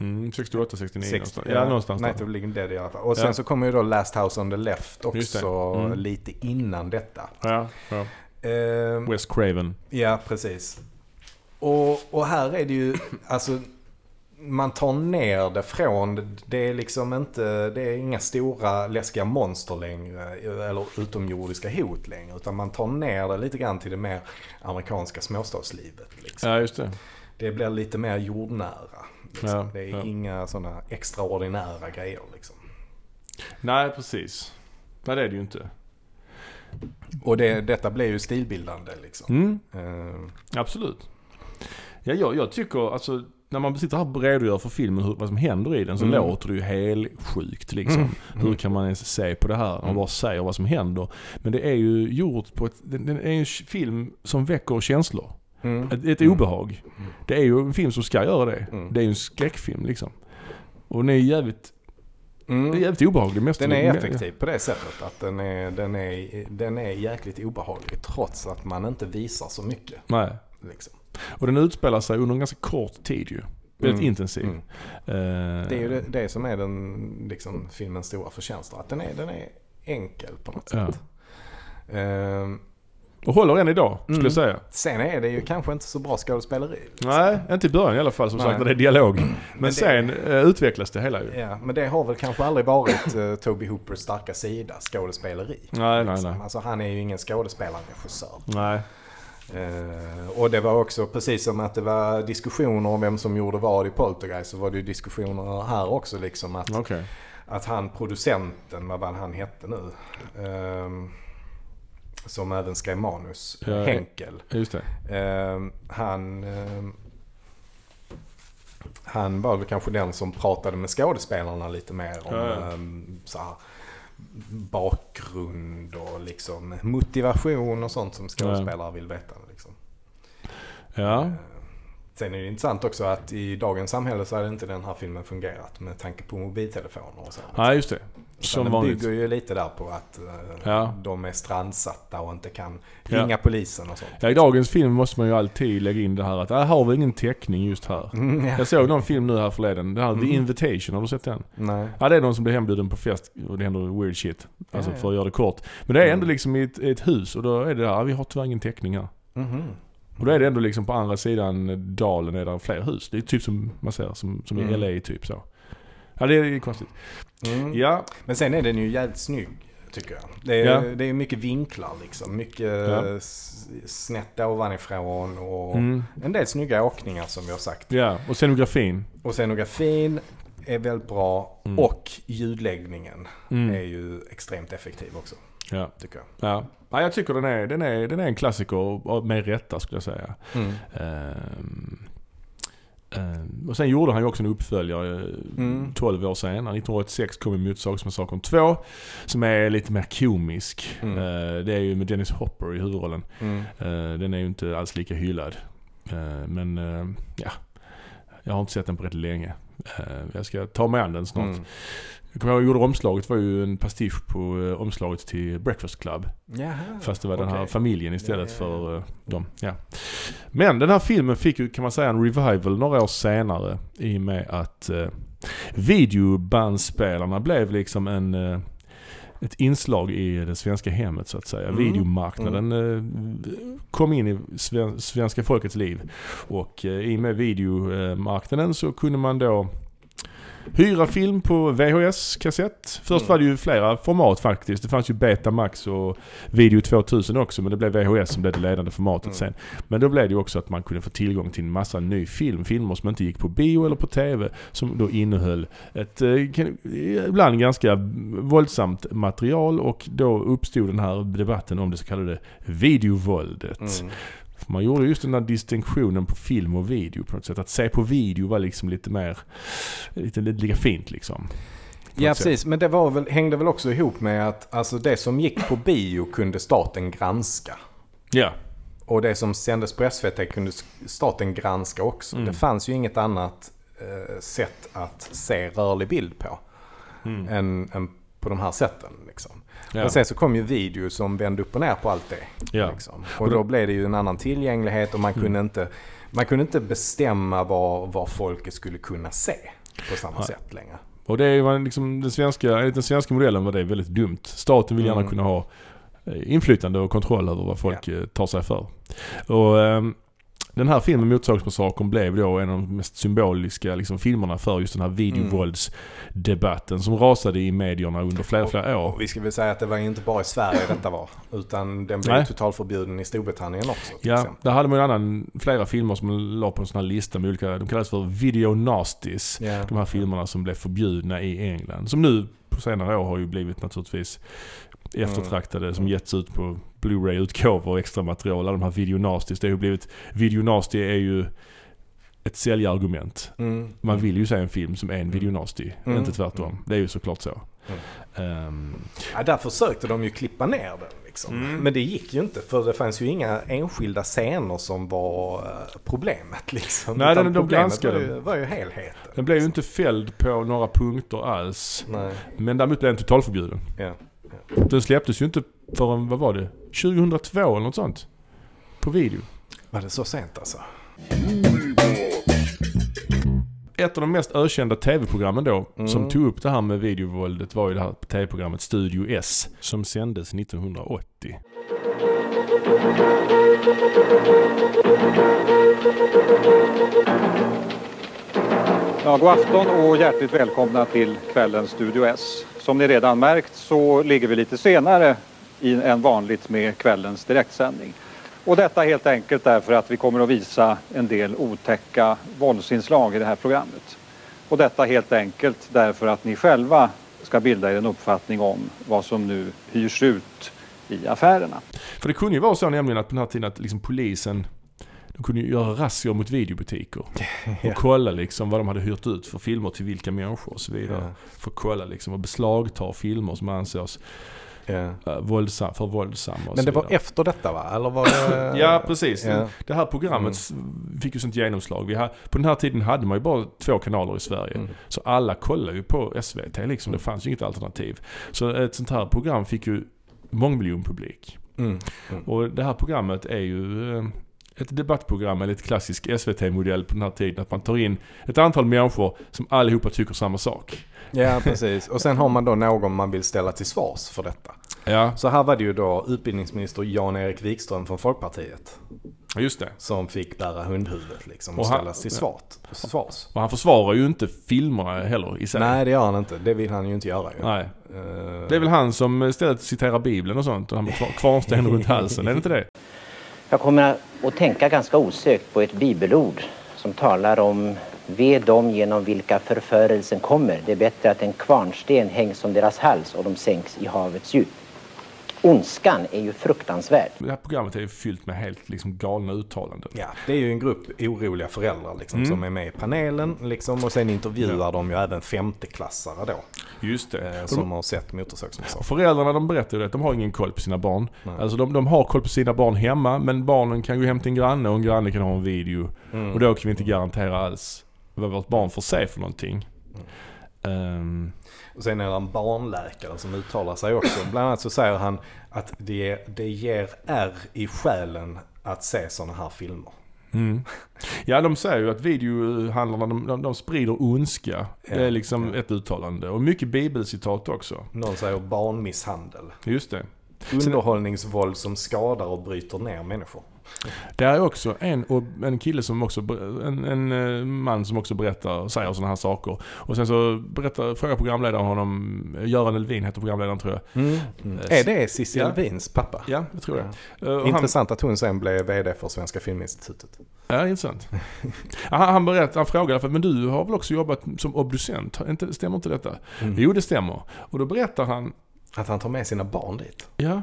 S2: Mm, 68, 69
S1: Sex-
S2: någonstans. Ja, någonstans
S1: Night of Living Dead i alla fall. Och sen
S2: Ja.
S1: så kommer ju då Last House on the Left också
S2: Mm.
S1: lite innan detta.
S2: Ja, ja.
S1: Eh,
S2: Wes Craven.
S1: Ja, precis. Och, och här är det ju, alltså man tar ner det från, det är liksom inte, det är inga stora läskiga monster längre eller utomjordiska hot längre. Utan man tar ner det lite grann till det mer amerikanska småstadslivet. Liksom.
S2: Ja, just det.
S1: Det blir lite mer jordnära. Liksom.
S2: Ja,
S1: det är
S2: ja.
S1: inga sådana extraordinära grejer liksom.
S2: Nej, precis. Nej, det är det ju inte.
S1: Och det, detta blir ju stilbildande liksom.
S2: Mm,
S1: Eh,
S2: absolut. Ja, jag, jag tycker alltså när man sitter här och redogör för filmen, hur, vad som händer i den, så
S1: Mm.
S2: låter det ju helt sjukt liksom.
S1: Mm.
S2: Hur kan man ens se på det här? Man
S1: Mm.
S2: bara säger vad som händer. Men det är ju gjort på ett, den den är en film som väcker känslor.
S1: Mm.
S2: Ett, ett obehag.
S1: Mm.
S2: Det är ju en film som ska göra det.
S1: Mm.
S2: Det är ju en skräckfilm liksom. Och den är jävligt,
S1: Mm.
S2: det är jävligt obehaglig. Mest
S1: Den är effektiv på det sättet att den är, den är, den är jäkligt obehaglig trots att man inte visar så mycket.
S2: Nej.
S1: Liksom.
S2: Och den utspelar sig under en ganska kort tid ju. Väldigt
S1: Mm.
S2: intensiv.
S1: Mm.
S2: Eh,
S1: Det är ju det, det som är den, liksom, filmens stora förtjänst. Att den är, den är enkel på något
S2: Ja.
S1: sätt.
S2: Och håller än idag, skulle
S1: Mm.
S2: jag säga.
S1: sen är det ju kanske inte så bra skådespeleri. liksom.
S2: Nej, inte i början i alla fall som
S1: Nej.
S2: sagt när det är dialog. Men,
S1: det-
S2: sen eh, utvecklas det hela ju.
S1: Ja, men det har väl kanske aldrig varit uh, Toby Hoopers starka sida, skådespeleri.
S2: Nej, nej,
S1: liksom.
S2: nej.
S1: Alltså han är ju ingen skådespelarregissör.
S2: Nej.
S1: Eh, och det var också precis som att det var diskussioner om vem som gjorde vad i Poltergeist så var det ju diskussioner här också liksom att,
S2: Okej.
S1: att han producenten, vad var han hette nu? Ehm, som även skrev manus,
S2: Ja,
S1: Henkel.
S2: Just det.
S1: Ehm, han, ehm, han var väl kanske den som pratade med skådespelarna lite mer om
S2: Ja, ja.
S1: ehm, så här, bakgrund och liksom motivation och sånt som skådespelare vill veta. Liksom.
S2: Ja.
S1: Sen är det intressant också att i dagens samhälle så hade inte den här filmen fungerat med tanke på mobiltelefoner och så.
S2: Ja, just det.
S1: Som den
S2: vanligt.
S1: bygger ju lite där på att eh,
S2: Ja.
S1: de är strandsatta och inte kan
S2: Ja.
S1: ringa polisen och sånt.
S2: Ja, i dagens film måste man ju alltid lägga in det här att här har vi ingen täckning just här.
S1: Mm, ja.
S2: Jag såg någon film nu här förleden. Den här
S1: Mm.
S2: The Invitation, har du sett den?
S1: Nej.
S2: Ja, det är någon som blir hembjuden på fest och det händer weird shit. Alltså
S1: Ja, ja.
S2: för att göra det kort. Men det är ändå
S1: Mm.
S2: liksom i ett, ett hus och då är det där, ja, vi har tyvärr ingen täckning här.
S1: Mhm.
S2: Och då är det ändå liksom på andra sidan dalen är det fler hus. Det är typ som man ser, som, som i
S1: Mm.
S2: LA typ så. Ja det är konstigt.
S1: Mm.
S2: Ja,
S1: Men sen är den ju jävligt snygg tycker jag. Det är,
S2: Ja.
S1: det är mycket vinklar liksom. Mycket
S2: Ja.
S1: snett ovanifrån och
S2: mm,
S1: en del snygga åkningar som vi har sagt.
S2: ja. och scenografin.
S1: Och scenografin är väldigt bra
S2: Mm.
S1: och ljudläggningen är
S2: Mm.
S1: ju extremt effektiv också
S2: Ja.
S1: tycker jag.
S2: Ja. ja, jag tycker den är, den är, den är en klassiker med rätta skulle jag säga.
S1: Mm.
S2: Ehm, ehm, och sen gjorde han ju också en uppföljare eh,
S1: Mm.
S2: 12 år senare. 1986 kom ju Motorsågsmassakern 2. Som är lite mer komisk.
S1: Mm.
S2: Eh, det är ju med Dennis Hopper i huvudrollen.
S1: Mm.
S2: Eh, den är ju inte alls lika hyllad. Eh, men ja, jag har inte sett den på rätt länge. Eh, jag ska ta mig an den snart.
S1: Mm.
S2: Jag kommer ihåg jag gjorde omslaget var ju en pastisch på eh, omslaget till Breakfast Club.
S1: Jaha,
S2: Fast det var den här familjen istället
S1: Ja, ja, ja.
S2: för eh, dem. Ja. Men den här filmen fick ju kan man säga en revival några år senare i och med att videobandspelarna blev liksom en ett inslag i det svenska hemmet så att säga.
S1: Mm.
S2: Videomarknaden eh, kom in i sven- svenska folkets liv. Och eh, i och med videomarknaden så kunde man då hyra film på VHS-kassett. Först
S1: Mm.
S2: var det ju flera format faktiskt. Det fanns ju Betamax och Video 2000 också men det blev VHS som blev det ledande formatet
S1: Mm.
S2: sen. Men då blev det ju också att man kunde få tillgång till en massa ny film. Filmer som inte gick på bio eller på TV. Som då innehöll ett eh, kan- ibland ganska våldsamt material och då uppstod den här debatten om det så kallade videovåldet.
S1: Mm.
S2: Man gjorde just den där distinktionen på film och video på något sätt. Att se på video var liksom lite mer, lite, lite lika fint liksom.
S1: Ja precis, men det var väl, hängde väl också ihop med att alltså, det som gick på bio kunde staten granska.
S2: Ja.
S1: Och det som sändes på SVT kunde staten granska också.
S2: Mm.
S1: Det fanns ju inget annat eh, sätt att se rörlig bild på
S2: Mm.
S1: än, än på de här sätten. Liksom.
S2: Ja.
S1: Men sen så kom ju video som vände upp och ner på allt det.
S2: Ja.
S1: Liksom.
S2: Och då-
S1: blev det ju en annan tillgänglighet och man
S2: Mm.
S1: kunde inte man kunde inte bestämma vad, vad folket skulle kunna se på samma
S2: Nej.
S1: sätt längre.
S2: Och det ju liksom den svenska, enligt den svenska modellen var det väldigt dumt. Staten vill gärna
S1: Mm.
S2: kunna ha eh, inflytande och kontroll över vad folk eh, tar sig för. Och ehm, den här filmen Motorsågsmassakern blev då en av de mest symboliska liksom, filmerna för just den här videovåldsdebatten som rasade i medierna under flera, flera år.
S1: Och vi ska väl säga att det var inte bara i Sverige detta var. Utan den blev
S2: Nej.
S1: totalförbjuden i Storbritannien också.
S2: Ja,
S1: exempel.
S2: där hade man ju en annan, flera filmer som la på en sån här lista med olika, de kallas för video nasties.
S1: Ja.
S2: De här filmerna som blev förbjudna i England. Som nu på senare år har ju blivit naturligtvis eftertraktade som getts ut på Blu-ray-utgåvor och extra material. Alla de här video nasties. Det har ju blivit, video nasty är ju ett säljargument.
S1: Mm.
S2: Man vill ju se en film som är en
S1: Mm.
S2: video nasty,
S1: Mm.
S2: inte tvärtom.
S1: Mm.
S2: Det är ju såklart så.
S1: Mm.
S2: Ehm,
S1: Ja, där försökte de ju klippa ner den. Liksom.
S2: Mm.
S1: Men det gick ju inte för det fanns ju inga enskilda scener som var eh, problemet. Liksom.
S2: Nej,
S1: Utan
S2: den- de
S1: problemet var
S2: granskade.
S1: ju, var ju helheten.
S2: den blev ju inte fälld på några punkter alls.
S1: Nej,
S2: Men däremot blev den totalförbjuden.
S1: ja.
S2: Den släpptes ju inte förrän, vad var det? 2002 eller något sånt. På video.
S1: Var det så sent alltså?
S2: Ett av de mest ökända tv-programmen då,
S1: Mm.
S2: som tog upp det här med videovåldet, var ju det här tv-programmet Studio S. Som sändes 1980.
S3: Ja, god afton och hjärtligt välkomna till kvällens Studio S. Som ni redan märkt så ligger vi lite senare i, än vanligt med kvällens direktsändning. Och detta helt enkelt därför att vi kommer att visa en del otäcka våldsinslag i det här programmet. Och detta helt enkelt därför att ni själva ska bilda er en uppfattning om vad som nu hyrs ut i affärerna.
S2: För det kunde ju vara så nämligen att på den här tiden att liksom polisen de kunde ju göra razzior mot videobutiker. Och kolla liksom vad de hade hyrt ut för filmer till vilka människor och så vidare.
S1: Ja.
S2: För att kolla liksom och beslagta filmer som ansågs
S1: Ja.
S2: eh, våldsam, för våldsamma och
S1: Men det var efter detta va? Eller var det...
S2: Ja, precis.
S1: Ja.
S2: Det här programmet s- fick ju sånt genomslag. Vi ha, på den här tiden hade man ju bara två kanaler i Sverige.
S1: Mm.
S2: Så alla kollade ju på SVT liksom. Det fanns ju inget alternativ. Så ett sånt här program fick ju mångmiljonpublik.
S1: Mm. Mm.
S2: Och det här programmet är ju eh, ett debattprogram eller ett klassisk SVT-modell på den här tiden. Att man tar in ett antal människor som allihopa tycker samma sak.
S1: Ja, precis. Och sen har man då någon man vill ställa till svars för detta.
S2: Ja,
S1: Så här var det ju då utbildningsminister Jan-Erik Wikström från Folkpartiet
S2: just det.
S1: som fick bära hundhuvudet liksom och
S2: Och han-
S1: ställas till svart, svars.
S2: Och han försvarar ju inte filmerna heller i sig.
S1: Nej, det gör han inte. Det vill han ju inte göra ju.
S2: Nej.
S1: Eh,
S2: Det är väl han som istället citerar Bibeln och sånt. Och han har kvarnsten runt halsen. Är det inte det?
S4: Jag kommer att tänka ganska osökt på ett bibelord som talar om Ve dem genom vilka förförelsen kommer. Det är bättre att en kvarnsten hängs om deras hals och de sänks i havets djup. Ondskan är ju fruktansvärd.
S2: Det här programmet är ju fyllt med helt liksom galna uttalanden.
S1: Ja, det är ju en grupp oroliga föräldrar liksom,
S2: Mm.
S1: som är med i panelen liksom, och sen intervjuar de ju även femteklassare då.
S2: Just det.
S1: Eh, som
S2: de,
S1: har sett Motorsågsmassakern.
S2: föräldrarna de berättar ju att de har ingen koll på sina barn.
S1: Nej.
S2: Alltså de, de har koll på sina barn hemma men barnen kan gå hem till en granne och en granne kan ha en video.
S1: Mm.
S2: Och då kan vi inte garantera alls vad vårt barn får se för någonting. Ehm,
S1: Och sen är det en barnläkare som uttalar sig också. Bland annat så säger han att det, det ger ärr i själen att se sådana här filmer.
S2: mm. Ja de säger ju att videohandlarna de, de, de sprider ondska.
S1: Ja,
S2: det är liksom
S1: ja.
S2: ett uttalande. Och mycket bibelcitat också.
S1: Någon säger barnmisshandel.
S2: Just det.
S1: Underhållningsvåld som skadar och bryter ner människor.
S2: Det är också en, och en kille som också, en, en eh, man som också berättar och säger sådana här saker. Och sen så berättar, frågar programledaren honom, Göran Elvin heter programledaren tror jag.
S1: Mm. Är det Cissi
S2: Ja.
S1: Elvins pappa?
S2: Ja, jag tror det. Eh, och Han,
S1: Intressant att hon sen blev VD för Svenska Filminstitutet.
S2: ja, intressant. Ja, han, han, berättar, han frågar, men du har väl också jobbat som obducent? Inte, stämmer inte detta?
S1: Mm.
S2: Jo, det stämmer. Och då berättar han,
S1: Att han tar med sina barn dit.
S2: ja,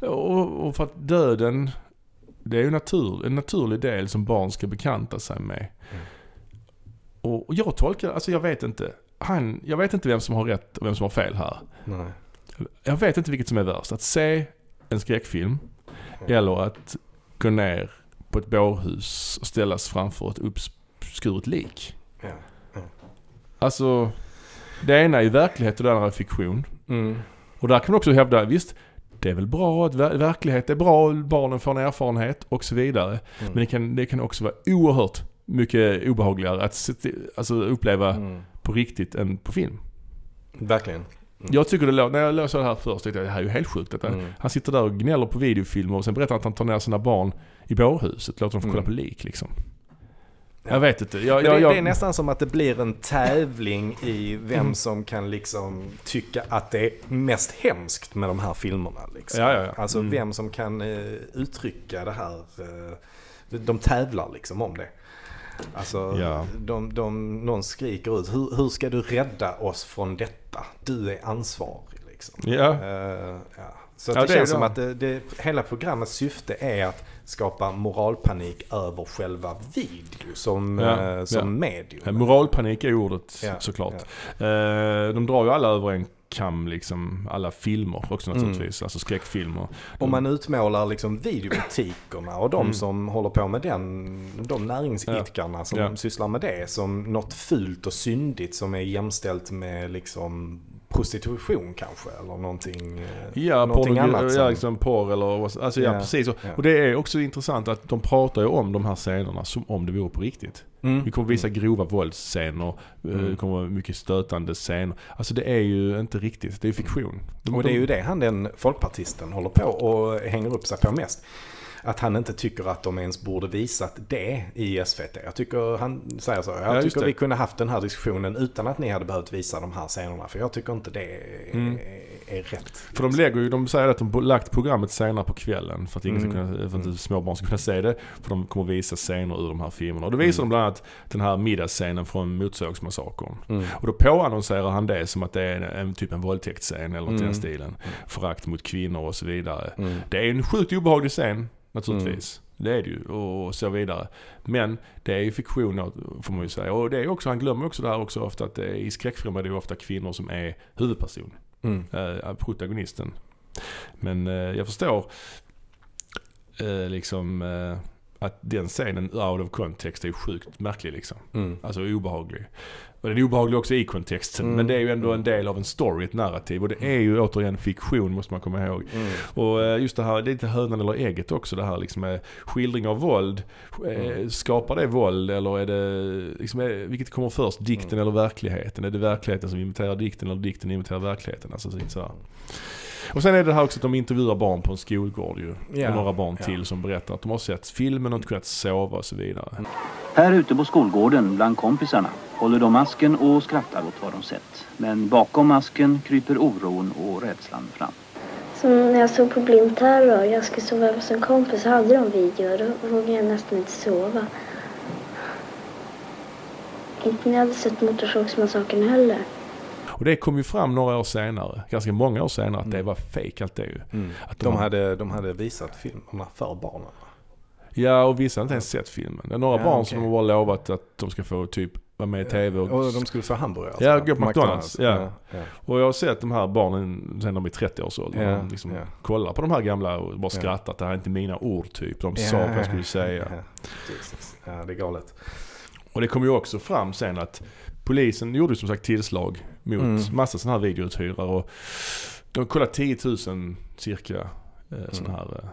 S2: och, och för att döden, det är ju natur, en naturlig del som barn ska bekanta sig med.
S1: Mm.
S2: Och och jag tolkar, alltså jag vet inte. Han, jag vet inte vem som har rätt och vem som har fel här.
S1: Nej.
S2: Jag vet inte vilket som är värst. Att se en skräckfilm
S1: Mm.
S2: eller att gå ner på ett bårhus och ställas framför ett uppskuret lik.
S1: Ja.
S2: Alltså, det ena är verklighet och det andra är fiktion.
S1: Mm.
S2: Och där kan man också hävda, visst, det är väl bra att ver- verklighet är bra, barnen får en erfarenhet och så vidare.
S1: Mm.
S2: Men det kan, det kan också vara oerhört mycket obehagligare att alltså, uppleva
S1: Mm.
S2: på riktigt än på film.
S1: Verkligen. Mm.
S2: Jag tycker det lå- när jag läste det här först tänkte jag det här är ju helt sjukt. Detta.
S1: Mm.
S2: Han sitter där och gnäller på videofilmer och sen berättar han att han tar ner sina barn i bårhuset. Låter dem få kolla
S1: Mm.
S2: på lik liksom.
S1: Ja.
S2: Jag vet inte. Jag, jag,
S1: det, det är nästan som att det blir en tävling i vem som kan liksom tycka att det är mest hemskt med de här filmerna. Liksom.
S2: Ja, ja, ja.
S1: Alltså
S2: Mm.
S1: vem som kan eh, uttrycka det här. Eh, de tävlar liksom om det. Alltså,
S2: Ja.
S1: de, de, någon skriker ut, hur, hur ska du rädda oss från detta? Du är ansvarig. Liksom.
S2: Ja.
S1: Eh, ja. Så
S2: Ja,
S1: det,
S2: det
S1: känns som att det, det, hela programmets syfte är att skapa moralpanik över själva video som,
S2: Ja,
S1: eh, som
S2: ja.
S1: medium.
S2: Moralpanik är ordet
S1: Ja,
S2: såklart. Eh, de drar ju alla över en kam liksom. Alla filmer också
S1: Mm.
S2: naturligtvis. Alltså skräckfilmer.
S1: Om man utmålar liksom videobutikerna och de
S2: Mm.
S1: som håller på med den, de näringsidkarna som sysslar med det som något fult och syndigt som är jämställt med liksom prostitution kanske eller någonting, eh,
S2: Ja,
S1: någonting annat.
S2: ja,
S1: som-
S2: liksom porr eller vad- alltså ja,
S1: Ja,
S2: precis. Och,
S1: ja.
S2: och det är också intressant att de pratar ju om de här scenerna som om det vore på riktigt.
S1: Mm.
S2: Vi kommer visa grova våldsscener, eh,
S1: Mm.
S2: det kommer vara mycket stötande scener. Alltså det är ju inte riktigt, det är fiktion. De,
S1: Och det är ju det han den folkpartisten håller på och hänger upp sig på mest. Att han inte tycker att de ens borde visat det i SVT. Jag tycker han säger så.
S2: Ja,
S1: Jag
S2: just
S1: tycker vi kunde haft den här diskussionen utan att ni hade behövt visa de här scenerna. För jag tycker inte det är,
S2: Mm.
S1: är rätt.
S2: För de lägger ju, de säger att de lagt programmet senare på kvällen för att, ingen ska
S1: Mm.
S2: kunna, för att inte småbarn ska kunna se det. För de kommer visa scener ur de här filmerna. Och då visar
S1: Mm.
S2: de bland annat den här middagsscenen från Motorsågsmassakern.
S1: Mm.
S2: Och då påannonserar han det som att det är en, en typ en våldtäktsscen eller något i
S1: Mm.
S2: den stilen. Förakt mot kvinnor och så vidare.
S1: Mm.
S2: Det är en sjukt obehaglig scen naturligtvis. Det är det ju och så vidare. Men det är ju fiktion får man ju säga. Och det är också, han glömmer också det här också ofta att i skräckfilmer är det ju ofta kvinnor som är huvudperson.
S1: Mm.
S2: Eh, protagonisten. Men eh, jag förstår eh, liksom att den scenen out of context är sjukt märklig liksom.
S1: Mm.
S2: Alltså obehaglig. Och den är obehaglig också i kontexten.
S1: Mm.
S2: Men det är ju ändå en del av en story, ett narrativ. Och det är ju återigen fiktion måste man komma ihåg.
S1: Mm.
S2: Och eh, just det här, det är lite hönan eller ägget också det här liksom med skildring av våld. Eh,
S1: Mm.
S2: Skapar det våld eller är det, liksom, är, vilket kommer först? Dikten eller verkligheten? Är det verkligheten som imiterar dikten eller dikten imiterar verkligheten? Alltså så här. Och sen är det här också att de intervjuar barn på en skolgård ju.
S1: Ja,
S2: Och några barn
S1: ja.
S2: till som berättar att de har sett filmen och inte kunnat sova och så vidare.
S5: Här ute på skolgården bland kompisarna håller de masken och skrattar åt vad de sett. Men bakom masken kryper oron och rädslan fram.
S6: Som när jag såg på Blind Terror, jag skulle sova hos en kompis, så hade de video. Då vågade jag nästan inte sova. Inte när jag hade sett Motorsågsmassakern heller.
S2: Och det kom ju fram några år senare, ganska många år senare, att det
S1: Mm.
S2: var fake allt det ju.
S1: Mm.
S2: Att
S1: De, hade, de hade visat filmerna för barnen.
S2: Ja, och vissa har inte ens sett filmen. Det är några
S1: Ja,
S2: barn
S1: okej.
S2: som har bara lovat att de ska få typ vara med i TV. Och,
S1: Och de skulle få hamburgare.
S2: Ja,
S1: alltså,
S2: gå på McDonald's, ja.
S1: ja.
S2: och jag har sett de här barnen sen de är 30-årsåldern.
S1: Ja,
S2: de liksom
S1: ja.
S2: kollar på de här gamla och bara
S1: Ja.
S2: skrattar att det här är inte mina ord typ. De sa vad jag skulle säga.
S1: Ja, ja, det är galet.
S2: Och det kom ju också fram sen att polisen gjorde som sagt tillslag mot
S1: Mm.
S2: massa sådana här videouthyrare. Och de kollade 10 000 cirka eh, sådana här eh,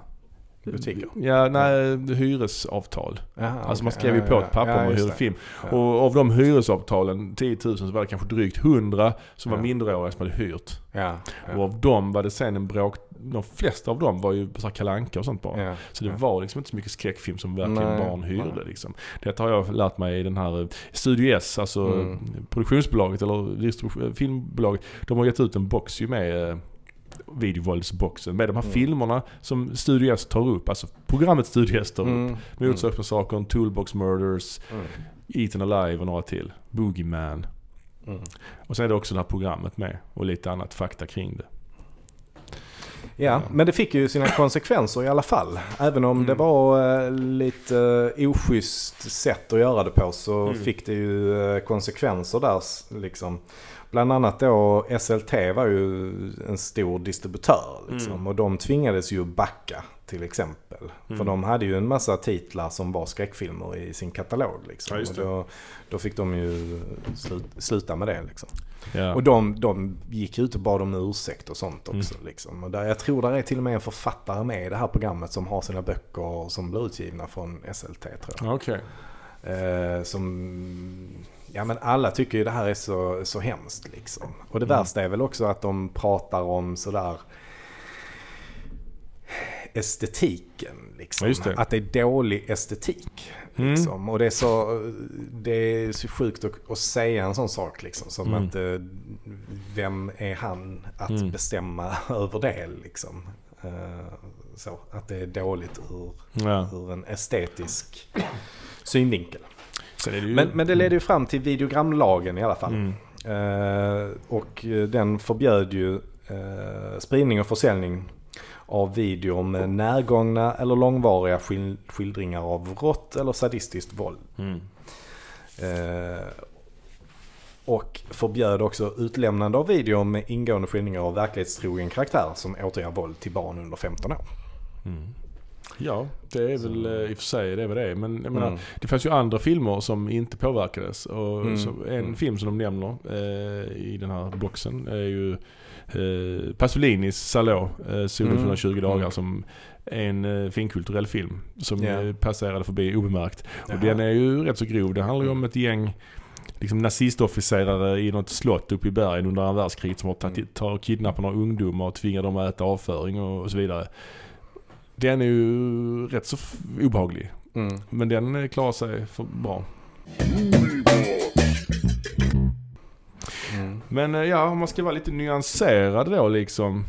S1: Butiker?
S2: Ja, nej, hyresavtal.
S1: Jaha,
S2: Alltså man skrev ju på ett papper
S1: ja,
S2: om hyra
S1: det.
S2: film. Och av de hyresavtalen, 10 000, så var det kanske drygt 100 som var
S1: Ja.
S2: minderåriga som hade hyrt.
S1: Ja,
S2: Och av dem var det sen en bråk, de flesta av dem var ju så kalanka och sånt bara. Så det var liksom inte så mycket skräckfilm som verkligen
S1: Nej,
S2: barn hyrde liksom. Detta har jag lärt mig i den här eh, Studio S, alltså
S1: Mm.
S2: produktionsbolaget eller distribu- filmbolaget. De har gett ut en box ju med eh, videovåldsboxen med de här
S1: Mm.
S2: filmerna som Studio S tar upp. Alltså programmet Studio S tar upp.
S1: Mm.
S2: Motorsågsmassakern, Toolbox Murders,
S1: Mm.
S2: Eaten Alive och några till. Boogeyman.
S1: Mm.
S2: Och sen är det också det här programmet med och lite annat fakta kring det.
S1: Ja, men det fick ju sina konsekvenser i alla fall. Även om
S2: Mm.
S1: det var eh, lite eh, oschysst sätt att göra det på så
S2: Mm.
S1: fick det ju eh, konsekvenser där liksom. Bland annat då SLT var ju en stor distributör liksom,
S2: Mm.
S1: och de tvingades ju backa till exempel. För
S2: Mm.
S1: de hade ju en massa titlar som var skräckfilmer i sin katalog. Liksom.
S2: Ja,
S1: och
S2: det.
S1: då, då fick de ju slut, sluta med det. Liksom.
S2: Ja.
S1: Och de, de gick ut och bad om ursäkt och sånt
S2: Mm.
S1: också. Liksom. Och där, jag tror där är till och med en författare med i det här programmet som har sina böcker som blir utgivna från SLT tror jag.
S2: Okej.
S1: Eh, som, ja men alla tycker ju det här är så, så hemskt liksom. Och det
S2: Mm.
S1: värsta är väl också att de pratar om sådär estetiken. Liksom.
S2: Det.
S1: Att det är dålig estetik.
S2: Mm.
S1: Liksom. Och det är så, det är så sjukt att, att säga en sån sak liksom. Som
S2: Mm.
S1: att eh, vem är han att
S2: Mm.
S1: bestämma över det liksom. Eh, så, att det är dåligt ur,
S2: Ja.
S1: ur en estetisk synvinkel.
S2: Sen är det ju...
S1: Men, men det leder ju fram till videogramlagen i alla fall.
S2: Mm.
S1: Eh, och eh, den förbjöd ju eh, spridning och försäljning av videor med närgångna eller långvariga skil- skildringar av rått eller sadistiskt våld.
S2: Mm.
S1: Eh, och förbjöd också utlämnande av videor med ingående skildringar av verklighetstrogen karaktär som återger våld till barn under 15 år.
S2: Mm. Ja, det är väl eh, i och för sig det är väl det. Men jag menar,
S1: Mm.
S2: det fanns ju andra filmer som inte påverkades. Och
S1: Mm.
S2: så en
S1: Mm.
S2: film som de nämner eh, i den här boxen är ju eh, Pasolinis Salå, eh, Solen
S1: Mm.
S2: 120 dagar,
S1: Mm.
S2: som en eh, finkulturell film som eh, passerade förbi obemärkt.
S1: Jaha.
S2: Och den är ju rätt så grov. Det handlar ju om ett gäng liksom nazistofficerare i något slott uppe i bergen under andra världskriget som har tagit, tar kidnappar några ungdomar och tvingar dem att äta avföring och, och så vidare. Den är ju rätt så obehaglig.
S1: Mm.
S2: Men den klarar sig för bra.
S1: Mm.
S2: Men eh, ja, om man ska vara lite nyanserad då liksom.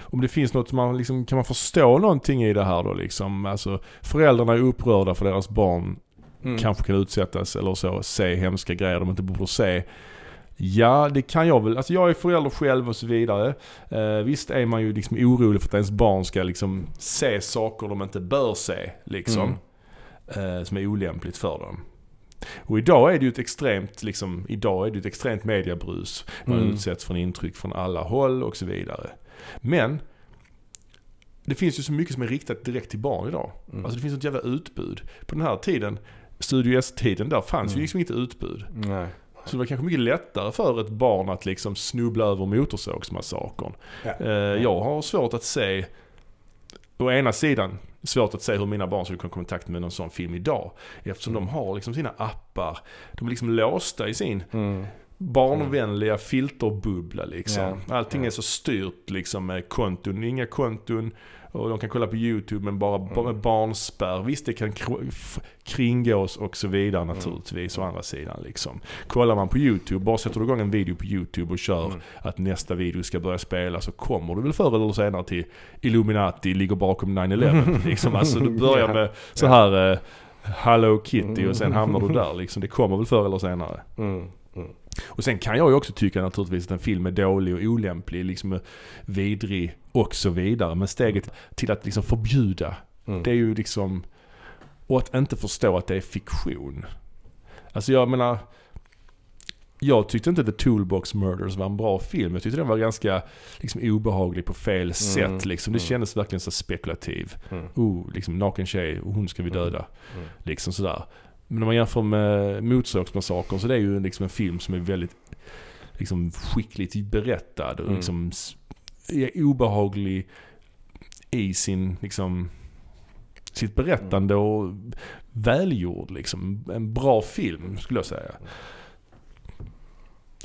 S2: Om det finns något som man liksom, kan man förstå någonting i det här då liksom? Alltså föräldrarna är upprörda för deras barn
S1: Mm.
S2: kanske kan utsättas eller så, se hemska grejer de inte borde se. Ja, det kan jag väl. Alltså jag är förälder själv och så vidare. Eh, visst är man ju liksom orolig för att ens barn ska liksom se saker de inte bör se liksom. Eh, som är olämpligt för dem. Och idag är det ju ett extremt, liksom, idag är det ett extremt mediebrus. Man
S1: Mm.
S2: utsätts för intryck från alla håll och så vidare. Men det finns ju så mycket som är riktat direkt till barn idag.
S1: Mm.
S2: Alltså det finns ett jävla utbud. På den här tiden, Studio S-tiden, där fanns
S1: Mm.
S2: ju liksom inte utbud.
S1: Nej.
S2: Så det var kanske mycket lättare för ett barn att liksom snubbla över Motorsågsmassakern.
S1: Ja.
S2: Eh, jag har svårt att se, å ena sidan, svårt att se hur mina barn skulle komma i kontakt med någon sån film idag. Eftersom de har liksom sina appar. De är liksom låsta i sin
S1: Mm.
S2: barnvänliga filterbubbla liksom.
S1: Ja,
S2: Allting
S1: ja.
S2: är så styrt liksom med konton, inga konton. Och de kan kolla på YouTube men bara
S1: Mm.
S2: med barnspärr. Visst det kan kringgås och så vidare
S1: Mm.
S2: naturligtvis å andra sidan liksom. Kollar man på YouTube, bara sätter du igång en video på YouTube och kör
S1: Mm.
S2: att nästa video ska börja spela så kommer du väl förr eller senare till Illuminati ligger bakom 9-11 liksom. Alltså du börjar
S1: Ja.
S2: med så här eh, Hello Kitty och sen
S1: Mm.
S2: hamnar du där liksom. Det kommer väl förr eller senare.
S1: Mm. Mm.
S2: Och sen kan jag ju också tycka naturligtvis att en film är dålig och olämplig, liksom vidrig och så vidare. Men steget till att liksom förbjuda,
S1: Mm.
S2: det är ju liksom... Och att inte förstå att det är fiktion. Alltså jag menar... Jag tyckte inte The Toolbox Murders var en bra film. Jag tyckte den var ganska liksom, obehaglig på fel sätt. Liksom. Det
S1: mm.
S2: kändes verkligen så spekulativ.
S1: Mm.
S2: Oh, liksom naken tjej, hon ska vi döda.
S1: Mm.
S2: Liksom sådär. Men om man jämför med Motorsågsmassakern så det är ju liksom en film som är väldigt liksom, skickligt berättad och
S1: Mm.
S2: liksom är obehaglig i sin liksom sitt berättande och välgjord liksom. En bra film skulle jag säga.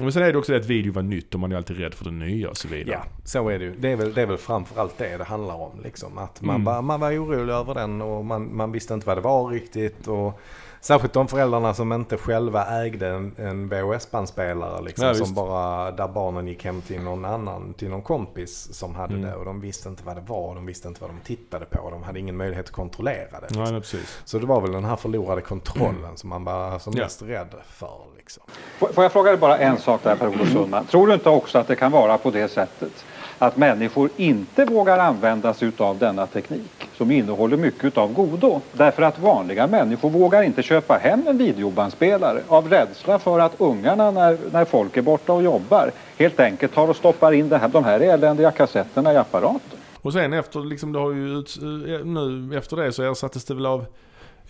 S2: Men sen är det också det att video var nytt och man är alltid rädd för det nya och så vidare.
S1: Ja, så är det ju. Det är väl, det är väl framförallt det det handlar om. Liksom. Att man,
S2: Mm.
S1: bara, man var orolig över den och man, man visste inte vad det var riktigt. Och särskilt de föräldrarna som inte själva ägde en, en VHS-bandspelare. Liksom,
S2: Ja,
S1: som bara, där barnen gick hem till någon annan, till någon kompis som hade
S2: Mm.
S1: det. Och de visste inte vad det var, de visste inte vad de tittade på. De hade ingen möjlighet att kontrollera det. Liksom.
S2: Nej, nej, precis.
S1: Så det var väl den här förlorade kontrollen som man var som
S2: Ja.
S1: mest rädd för. Liksom.
S3: Får får jag fråga dig bara en sak där Per-Olof Sundman. Tror du inte också att det kan vara på det sättet att människor inte vågar använda sig av denna teknik som innehåller mycket av godo. Därför att vanliga människor vågar inte köpa hem en videobandspelare av rädsla för att ungarna när, när folk är borta och jobbar helt enkelt tar och stoppar in här, de här eländiga kassetterna i apparaten.
S2: Och sen efter, liksom, det har ju ut, nu efter det så ersattes det väl av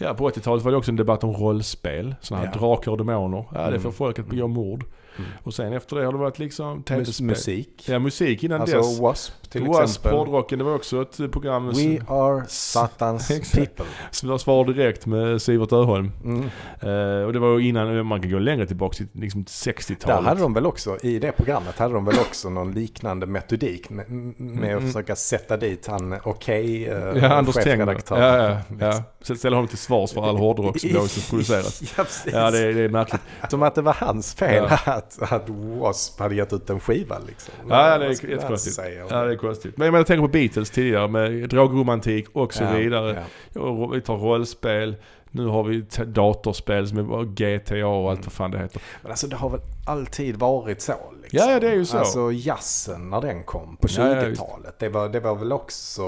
S2: Ja på 80-talet var det också en debatt om rollspel. Sådana här
S1: Ja.
S2: drakar och demoner. Ja det
S1: Mm.
S2: får folk att begå mord.
S1: Mm.
S2: Och sen efter det har det varit liksom
S1: Mus- musik.
S2: Ja musik innan
S1: Alltså
S2: dess.
S1: W.A.S.P. till
S2: Was,
S1: exempel.
S2: Poddrocken, det var också ett program
S1: We are Satans people.
S2: som var svar direkt med Sivert Öholm.
S1: Mm.
S2: Eh, och det var innan, man kan gå längre tillbaka till liksom
S1: Där
S2: 60-talet.
S1: hade de väl också, i det programmet hade de väl också någon liknande metodik med, med att
S2: Mm.
S1: försöka sätta dit han Okej, eh,
S2: Ja, Anders
S1: chefredaktör.
S2: Ja, ja, ja. Sen ställer honom till svars för all hårdrock som någonsin producerats.
S1: Ja, precis.
S2: Ja, det, är- det är märkligt.
S1: Som att det var hans fel
S2: Ja.
S1: att, att W.A.S.P. hade gett ut en skiva liksom.
S2: Ja, det är jättekonstigt. Ja, det är konstigt. Men jag, menar, jag tänker på Beatles tidigare med drogromantik och så
S1: Ja,
S2: vidare.
S1: ja.
S2: Vi tar rollspel. Nu har vi datorspel som är GTA och allt
S1: Mm.
S2: vad fan det heter.
S1: Men alltså det har väl alltid varit så. Liksom.
S2: Ja, ja, det är ju så.
S1: Alltså jazzen när den kom på
S2: Ja, ja, visst.
S1: 20-talet. det, var, det var väl också...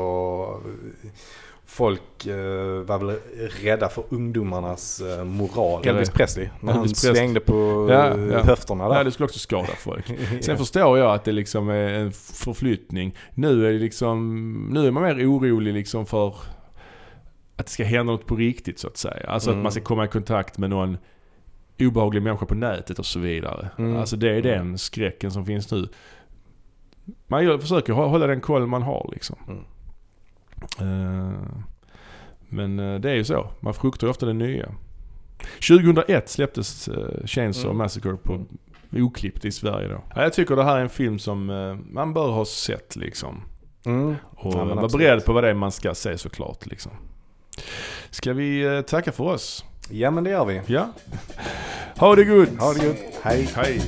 S1: Folk eh, var väl rädda för ungdomarnas eh, moral. Elvis Presley, när han
S2: Presley.
S1: svängde på
S2: Ja,
S1: eh,
S2: ja.
S1: höfterna där.
S2: Ja, det skulle också skada folk. Sen
S1: Ja.
S2: förstår jag att det liksom är en förflyttning. Nu är det liksom, nu är man mer orolig liksom för att det ska hända något på riktigt så att säga. Alltså
S1: Mm.
S2: att man ska komma i kontakt med någon obehaglig människa på nätet och så vidare.
S1: Mm.
S2: Alltså det är den skräcken som finns nu. Man gör, försöker hå- hålla den koll man har liksom.
S1: Mm.
S2: Eh, men eh, det är ju så. Man fruktar ofta det nya. 2001 släpptes uh, Chainsaw
S1: Mm.
S2: Massacre på
S1: Mm.
S2: oklippt i Sverige då. Ja, jag tycker det här är en film som eh, man bör ha sett liksom.
S1: Mm.
S2: Och
S1: Ja,
S2: vara beredd på vad det är man ska se såklart liksom. Ska vi eh, tacka för oss?
S1: Ja men det gör vi.
S2: Ja. Ha det gott!
S1: Ha det gott. Hej.
S2: Hej!